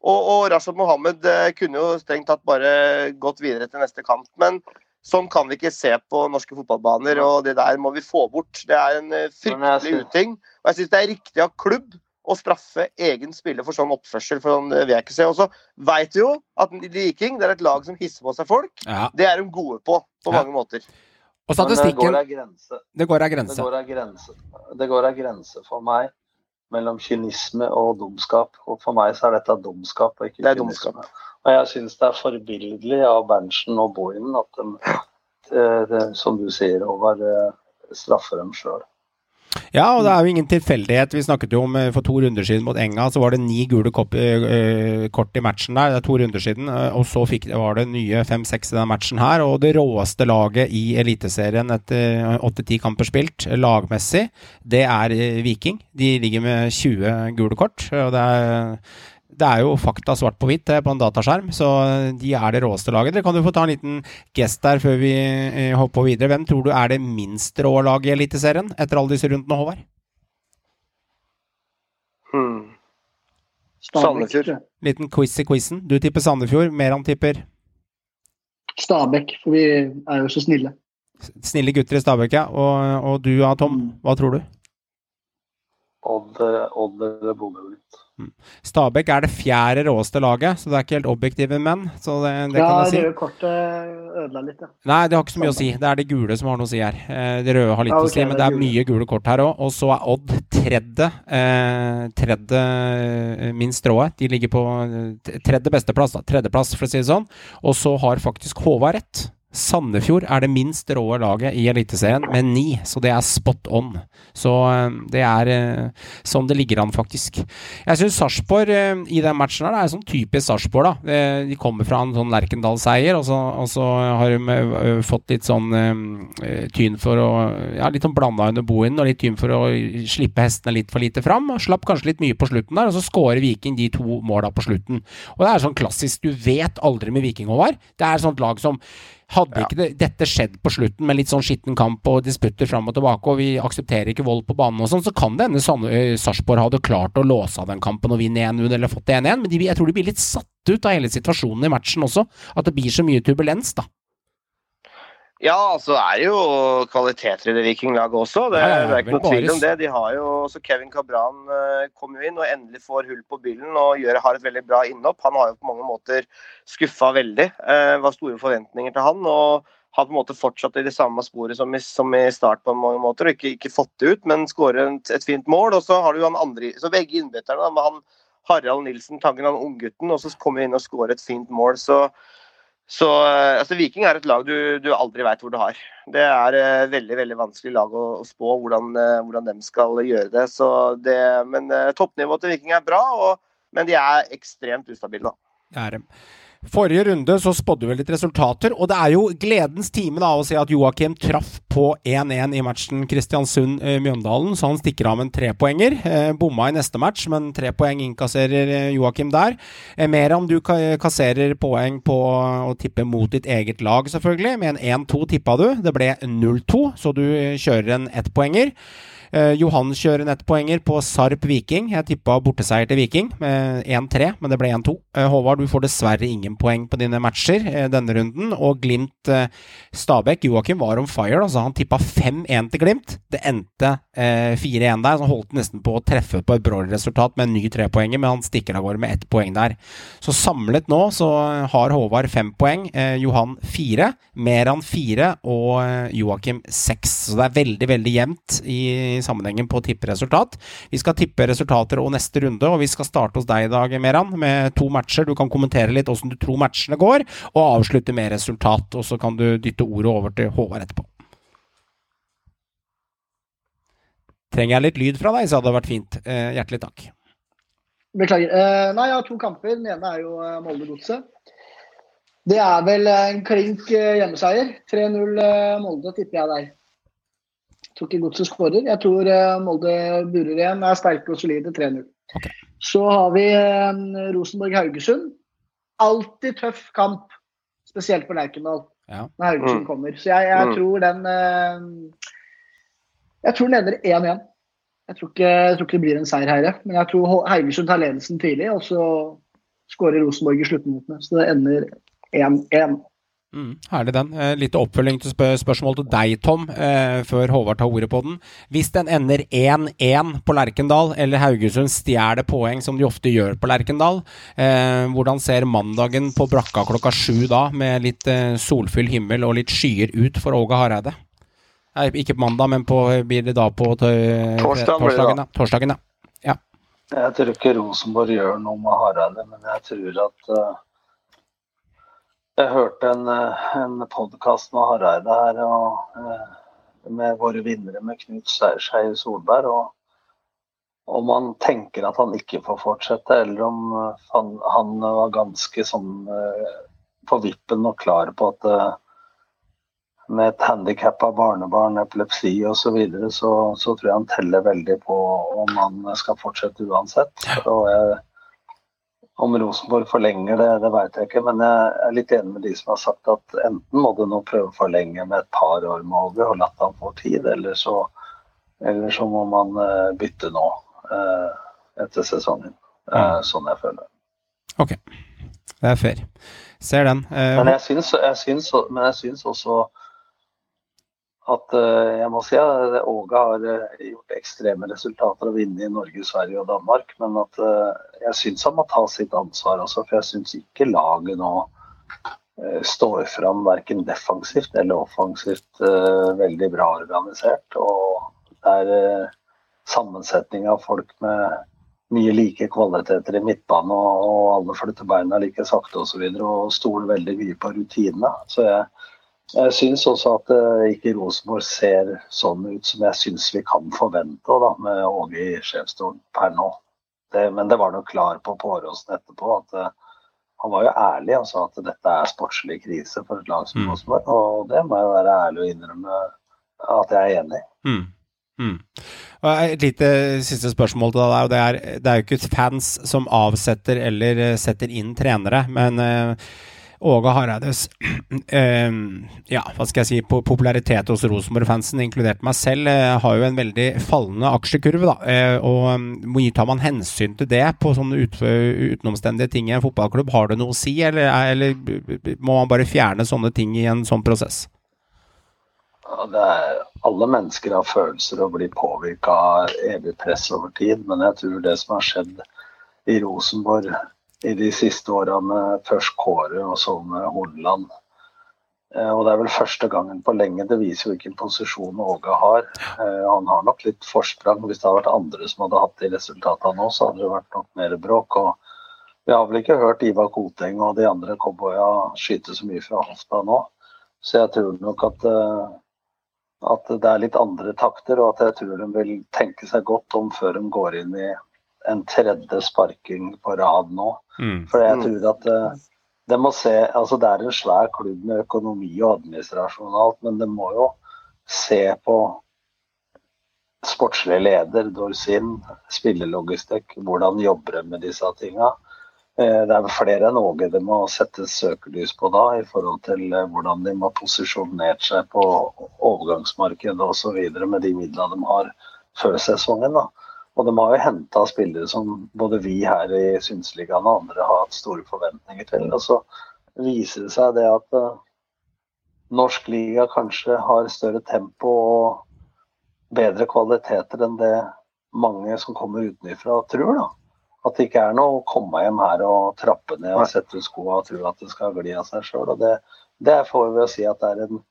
Og, og Rashad Mohammed eh, kunne jo strengt tatt bare gått videre til neste kamp. Men sånn kan vi ikke se på norske fotballbaner, og det der må vi få bort. Det er en eh, fryktelig uting. Og jeg syns det er riktig av klubb å straffe egen spiller for sånn oppførsel. for sånn eh, vil jeg ikke se. Og så veit vi jo at Viking det er et lag som hisser på seg folk. Ja. Det er de gode på, på Ja. mange måter. Og Men det går ei grense. Det går ei grense. grense. Det går ei grense for meg mellom kynisme og dumskap. Og for meg så er dette dumskap og ikke Det er kynisme. dumskap. Og jeg syns det er forbilledlig av Berntsen og Bohinen at de, eh, det, som du sier, Håvard, eh, straffer dem sjøl. Ja, og det er jo ingen tilfeldighet. Vi snakket jo om eh, for to runder siden mot Enga, så var det ni gule kopp, eh, kort i matchen der. Det er to runder siden. eh, og så fikk, var det nye fem-seks i denne matchen her. Og det råeste laget i Eliteserien etter åtte-ti kamper spilt, eh, lagmessig, det er eh, Viking. De ligger med 20 gule kort. Og det er det er jo fakta svart på hvitt eh, på en dataskjerm, så de er det råeste laget. Dere kan jo få ta en liten gest der før vi eh, hopper videre. Hvem tror du er det minst rå laget i Eliteserien etter alle disse rundene, Håvard? Hmm. Sandefjord. Liten quiz i quizen. Du tipper Sandefjord, Meran tipper Stabæk, for vi er jo så snille. snille gutter i Stabæk, ja. Og, og du, Tom, hva tror du? Odd, eh, Odd eller Bodø-Glimt. Stabæk er det fjerde råeste laget, så det er ikke helt objektive menn. Så det, det ja, kan jeg si. røde kortet ødela litt, ja. Nei, det har ikke så mye å si. Det er de gule som har noe å si her. Eh, de røde har litt Ja, å si, men det det er gule. mye gule kort her òg. Og så er Odd tredje, eh, tredje eh, minst rået. De ligger på eh, tredje besteplass, da. Tredjeplass, for å si det sånn. Og så har faktisk Håvard rett. Sandefjord er det minst råe laget i Eliteserien, med ni, så det er spot on. Så eh, det er eh, sånn det ligger an, faktisk. Jeg syns Sarpsborg eh, i den matchen her, det er sånn typisk Sarpsborg, da. De kommer fra en sånn Lerkendal-seier, og, så- og så har de fått litt sånn tyn for å Ja, litt sånn blanda under boen, og litt tyn for å slippe hestene litt for lite fram. Og slapp kanskje litt mye på slutten der, og så skårer Viking de to måla på slutten. Og det er sånn klassisk, du vet aldri med Viking, Håvard. Det er sånt lag som hadde ikke det, dette skjedd på slutten med litt sånn skitten kamp og disputter fram og tilbake, og vi aksepterer ikke vold på banen og sånn, så kan det hende eh, Sarpsborg hadde klart å låse av den kampen og vinne 1-0 eller fått 1-1, men de, jeg tror de blir litt satt ut av hele situasjonen i matchen også. At det blir så mye turbulens, da. Ja, altså det er jo kvaliteter i det vikinglaget også. Det, Ja, ja, det er ikke noe tvil om det. De har jo også Kevin Cabran eh, kom jo inn og endelig får hull på byllen og gjør, har et veldig bra innhopp. Han har jo på mange måter skuffa veldig. Eh, var store forventninger til han. og har på en måte fortsatt i det samme sporet som i, som i start på mange måter, og ikke, ikke fått det ut, men skårer et, fint mål. Og så har du han andre, så begge innbytterne, han Harald Nilsen Tangen, han unggutten, og så kommer inn og skårer et fint mål. Så, så eh, altså Viking er et lag du, du aldri veit hvor du har. Det er uh, veldig veldig vanskelig lag å, å spå hvordan, uh, hvordan de skal gjøre det. Det men uh, toppnivået til Viking er bra, og, men de er ekstremt ustabile, da. Det er dem. Forrige runde så spådde vi litt resultater, og det er jo gledens time da å se at Joakim traff på 1-1 i matchen Kristiansund-Mjøndalen, så han stikker av med en trepoenger. Eh, bomma i neste match, men tre poeng innkasserer eh, Joakim der. Eh, om du ka- kasserer poeng på å tippe mot ditt eget lag, selvfølgelig. Med en 1-2 tippa du. Det ble 0-2, så du eh, kjører en ettpoenger. Eh, Johan kjører nettpoenger på Sarp Viking. Jeg tippa borteseier til Viking med 1-3, men det ble 1-2. Eh, Håvard, du får dessverre ingen poeng på dine matcher eh, denne runden. Og Glimt eh, Stabæk, Joakim var on fire. Altså, han tippa 5-1 til Glimt. Det endte eh, 4-1 der, så han holdt nesten på å treffe på et brawler resultat med en ny trepoenger, men han stikker av gårde med ett poeng der. Så samlet nå så har Håvard fem poeng, eh, Johan fire, Meran fire og eh, Joakim seks. Så det er veldig, veldig jevnt i sammenhengen på å tippe resultat. Vi skal tippe resultater og neste runde, og vi skal starte hos deg i dag, Meran, med to matcher. Du kan kommentere litt åssen du tror matchene går, og avslutte med resultat. Og så kan du dytte ordet over til Håvard etterpå. Trenger jeg litt lyd fra deg, så hadde det vært fint. Eh, hjertelig takk. Beklager. Eh, nei, jeg har to kamper. Den ene er jo eh, Molde-Godset. Det er vel en klink eh, hjemmeseier. 3-0 eh, Molde, tipper jeg der. Tror ikke Godset skårer. Jeg tror eh, Molde burer igjen. Er sterke og solide 3-0. Så har vi eh, Rosenborg-Haugesund. Alltid tøff kamp, spesielt på Lerkendal Ja. når Haugesund Mm. kommer. Så jeg, jeg Mm. tror den eh, Jeg tror den ender 1-1. Jeg tror, ikke, jeg tror ikke det blir en seier her, men jeg tror Haugesund tar ledelsen tidlig, og så skårer Rosenborg i sluttminuttene. Så det ender 1-1. Mm, herlig den. Eh, litt oppfølging til spør spørsmål til deg, Tom, eh, før Håvard tar ordet på den. Hvis den ender 1-1 på Lerkendal, eller Haugesund stjeler poeng som de ofte gjør på Lerkendal, eh, hvordan ser mandagen på brakka klokka sju da, med litt eh, solfyll himmel og litt skyer ut for Åge Hareide? Nei, ikke på mandag, men på, blir det da på tø- Torsdag blir da. torsdagen? Ja. Ja. Jeg tror ikke Rosenborg gjør noe med Hareide, men jeg tror at eh, Jeg hørte en, eh, en podkast med Hareide her og, eh, med våre vinnere med Knut Skei Solberg. og om han tenker at han ikke får fortsette, eller om eh, han, han var ganske sånn på vippen og klar på at med et handikappa barnebarn, epilepsi osv., så, videre, så så tror jeg han teller veldig på om han skal fortsette uansett. Og jeg, om Rosenborg forlenger det, det vet jeg ikke, men jeg er litt enig med de som har sagt at enten må du nå prøve å forlenge med et par år med Åge og la han få tid, eller så, eller så må man eh, bytte nå eh, etter sesongen. Eh, sånn jeg føler. Ok. Det er fair. Ser den. Eh, Men jeg syns, jeg syns, men jeg syns også at eh, jeg må si at Åge har eh, gjort ekstreme resultater og vunnet i Norge, Sverige og Danmark. Men at eh, jeg syns han må ta sitt ansvar også, for jeg syns ikke laget nå står fram verken defensivt eller offensivt veldig bra organisert. Og det er sammensetning av folk med mye like kvaliteter i midtbane, og alle flytter beina like sakte osv. Og, så videre, og stoler veldig mye på rutinene. Så jeg, jeg syns også at uh, ikke Rosenborg ser sånn ut som jeg syns vi kan forvente da, med Åge i sjefsstolen per nå. Det, men det var nok klar på på Åråsen etterpå at uh, han var jo ærlig og sa at dette er sportslig krise for et lag som Mm. Rosenborg. Og det må jeg være ærlig og innrømme at jeg er enig i. Mm. Mm. Et lite siste spørsmål til deg. Det er, det er jo ikke fans som avsetter eller eh, setter inn trenere, men eh, Åge Hareides eh, ja, hva skal jeg si, po- popularitet hos Rosenborg-fansen, inkludert meg selv, eh, har jo en veldig fallende aksjekurve. da, eh, og Hvor mye tar man hensyn til det på sånne ut, utenomstendige ting i en fotballklubb? Har det noe å si, eller, er- eller må man bare fjerne sånne ting i en sånn prosess? Ja, det er, alle mennesker har følelser og blir påvirka av evig press over tid, men jeg tror det som har skjedd i Rosenborg i de siste åra med først Kåre og så med Horneland eh, Og det er vel første gangen på lenge. Det viser jo hvilken posisjon Åge har. Eh, Han har nok litt forsprang. Hvis det hadde vært andre som hadde hatt de resultatene nå, så hadde det vært nok mer bråk. og Vi har vel ikke hørt Ivar Koteng og de andre cowboya skyte så mye fra hofta nå. Så jeg tror nok at eh, at det er litt andre takter, og at jeg tror de vil tenke seg godt om før de går inn i en tredje sparking på rad nå. Mm. For jeg tror at eh, det må se Altså det er en svær klubb med økonomi og administrasjon og alt, men det må jo se på sportslig leder, Dorsin, spillelogistikk, hvordan jobber de med disse tinga. Eh, Det er flere enn Åge det må sette søkelys på da, i forhold til eh, hvordan de må posisjonert seg på overgangsmarkedet osv. med de midlene de har før sesongen. da. Og de har jo henta spillere som både vi her i Synsligaen og andre har hatt store forventninger til. Og så viser det seg det at uh, norsk liga kanskje har større tempo og bedre kvaliteter enn det mange som kommer utenfra tror. da. At det ikke er noe å komme hjem her og trappe ned og sette ut skoa og tro at det skal gli av seg sjøl. Det, det får vi å si at det er en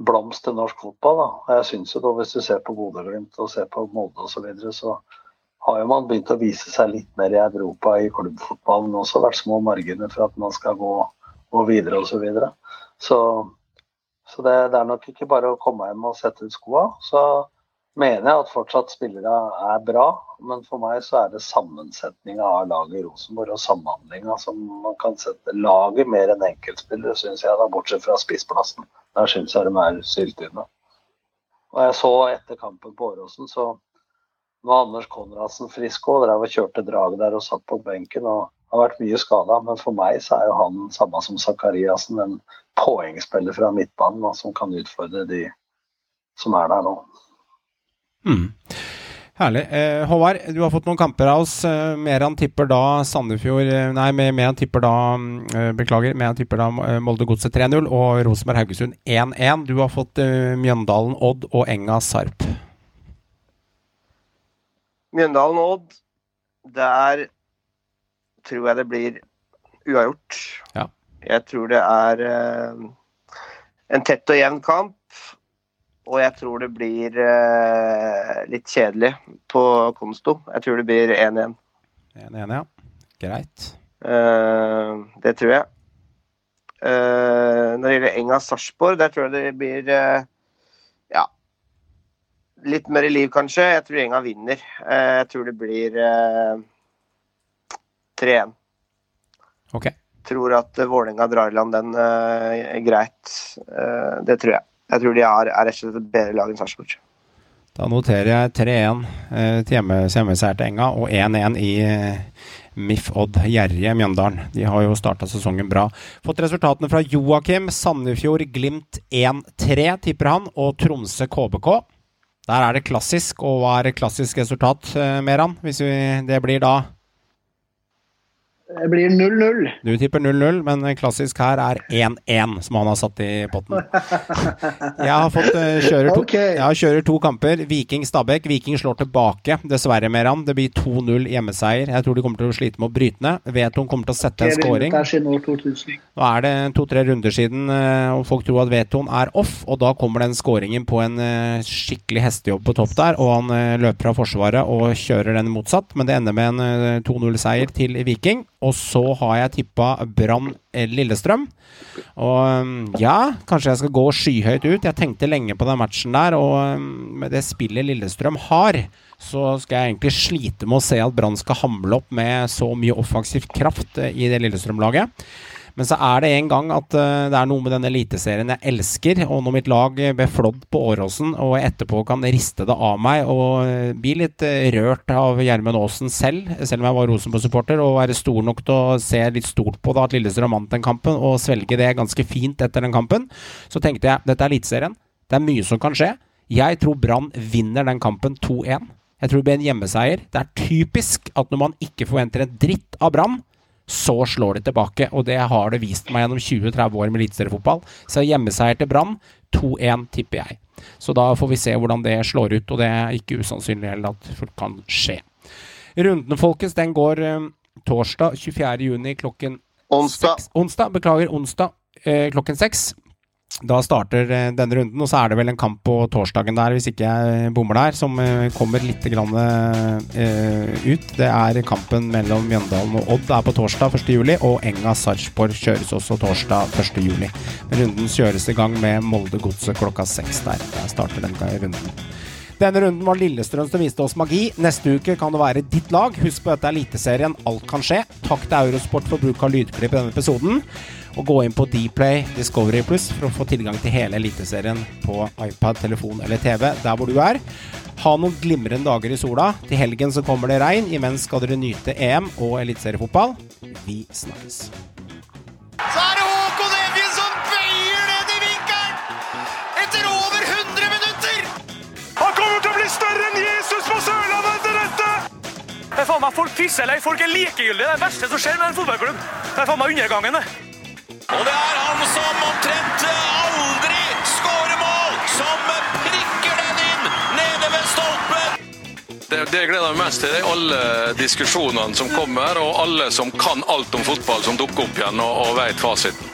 blomst til norsk fotball. Da. Og jeg synes jo da, Hvis du ser på Bodø-Glimt og ser på Molde osv., så, videre, så har jo man begynt å vise seg litt mer i Europa i klubbfotballen også. Vært små marginer for at man skal gå, gå videre osv. Så, videre. så så det, det er nok ikke bare å komme hjem og sette ut skoa. Så mener jeg at fortsatt spillere er bra, men for meg så er det sammensetninga av laget i Rosenborg og samhandlinga som man kan sette laget mer enn enkeltspillere, syns jeg, da, bortsett fra spissplassen. Der syns jeg de er syltynne. Og jeg så etter kampen på Åråsen, så var Anders Konradsen frisk og drev og kjørte draget der og satt på benken. og har vært mye skada, men for meg så er jo han samme som Zakariassen, en poengspiller fra midtbanen da, som kan utfordre de som er der nå. Mm. Herlig. Eh, Håvard, du har fått noen kamper av oss. Eh, Meran tipper da Sandefjord Nei, Meran tipper da eh, Beklager. Meran tipper da eh, Molde-Godset 3-0 og Rosenborg-Haugesund 1-1. Du har fått eh, Mjøndalen Odd og Enga Sarp. Mjøndalen Odd, der tror jeg det blir uavgjort. Ja. Jeg tror det er en tett og jevn kamp. Og jeg tror det blir eh, litt kjedelig på Konsto. Jeg tror det blir 1-1. 1-1, ja. Greit. Eh, det tror jeg. Eh, når det gjelder Enga Sarpsborg, der tror jeg det blir eh, ja, litt mer i liv, kanskje. Jeg tror Enga vinner. Eh, jeg tror det blir eh, 3-1. Ok. Tror at Vålerenga drar i land den eh, greit. Eh, det tror jeg. Jeg tror de er, er rett og slett et bedre lag enn Sarpsborg. Da noterer jeg 3-1 eh, til hjemme- hjemmeseier til Enga og 1-1 i eh, MIF Odd Gjerrige Mjøndalen. De har jo starta sesongen bra. Fått resultatene fra Joakim. Sandefjord Glimt 1-3, tipper han. Og Tromsø KBK. Der er det klassisk. Og hva er klassisk resultat, eh, Meran? Hvis vi, det blir da Det blir 0-0. Du tipper 0-0, men klassisk her er 1-1, som han har satt i potten. Jeg har fått kjører to, Ok. jeg kjører to kamper. Viking-Stabæk. Viking slår tilbake, dessverre, Meran. Det blir 2-0 hjemmeseier. Jeg tror de kommer til å slite med å bryte ned. Veton kommer til å sette en scoring. Rutt siden år 2000. Nå er det to-tre runder siden, eh, og folk tror at Veton er off, og da kommer den scoringen på en eh, skikkelig hestejobb på topp der, og han eh, løper fra forsvaret og kjører den motsatt, men det ender med en eh, 2-0-seier til Viking. Og så har jeg tippa Brann eh, Lillestrøm. Og mm, ja, kanskje jeg skal gå skyhøyt ut. Jeg tenkte lenge på den matchen der, og mm, med det spillet Lillestrøm har, så skal jeg egentlig slite med å se at Brann skal hamle opp med så mye offensiv kraft eh, i det Lillestrøm-laget. Men så er det en gang at eh, det er noe med den eliteserien jeg elsker, og når mitt lag ble flådd på Åråsen og jeg etterpå kan riste det av meg og eh, bli litt eh, rørt av Gjermund Aasen selv, selv om jeg var Rosenborg-supporter, og være stor nok til å se litt stort på da, at Lillestrøm vant den kampen, og svelge det ganske fint etter den kampen, så tenkte jeg dette er eliteserien, det er mye som kan skje. Jeg tror Brann vinner den kampen 2-1. Jeg tror det blir en hjemmeseier. Det er typisk at når man ikke forventer en dritt av Brann, så slår de tilbake, og det har det vist meg gjennom 20-30 år med eliteseriefotball. Så hjemmeseier til Brann, 2-1 tipper jeg. Så da får vi se hvordan det slår ut, og det er ikke usannsynlig heller at det kan skje. Runden, folkens, den går eh, torsdag 24. juni klokken Onsdag. 6. Onsdag, beklager, onsdag eh, klokken seks. Da starter eh, denne runden, og så er det vel en kamp på torsdagen der, hvis ikke jeg bommer der, som eh, kommer litt grann, uh, ut. Det er kampen mellom Mjøndalen og Odd er på torsdag 1. juli, og Enga-Sarpsborg kjøres også torsdag 1. juli. Runden kjøres i gang med Molde-Godset klokka seks der. Der starter den runden. Denne runden var Lillestrøm som viste oss magi. Neste uke kan det være ditt lag. Husk på dette er Eliteserien. Alt kan skje. Takk til Eurosport for bruk av lydklipp i denne episoden. Og gå inn på Dplay Discovery Pluss for å få tilgang til hele Eliteserien på iPad, telefon eller TV der hvor du er. Ha noen glimrende dager i sola. Til helgen så kommer det regn. Imens skal dere nyte EM og eliteseriefotball. Vi snakkes. Så er det Håkon Evjen som bøyer ned i vinkelen! Etter over 100 minutter! Han kommer til å bli større enn Jesus på Sørlandet etter dette! Det er faen meg Folk pisser eller folk er likegyldige. Det er det verste som skjer med en fotballklubb. Det er faen meg undergangen, det. Og det er han som omtrent aldri skårer mål, som prikker den inn nede ved stolpen! Det, det gleder meg mest til, er alle diskusjonene som kommer, og alle som kan alt om fotball, som dukker opp igjen og, og vet fasiten.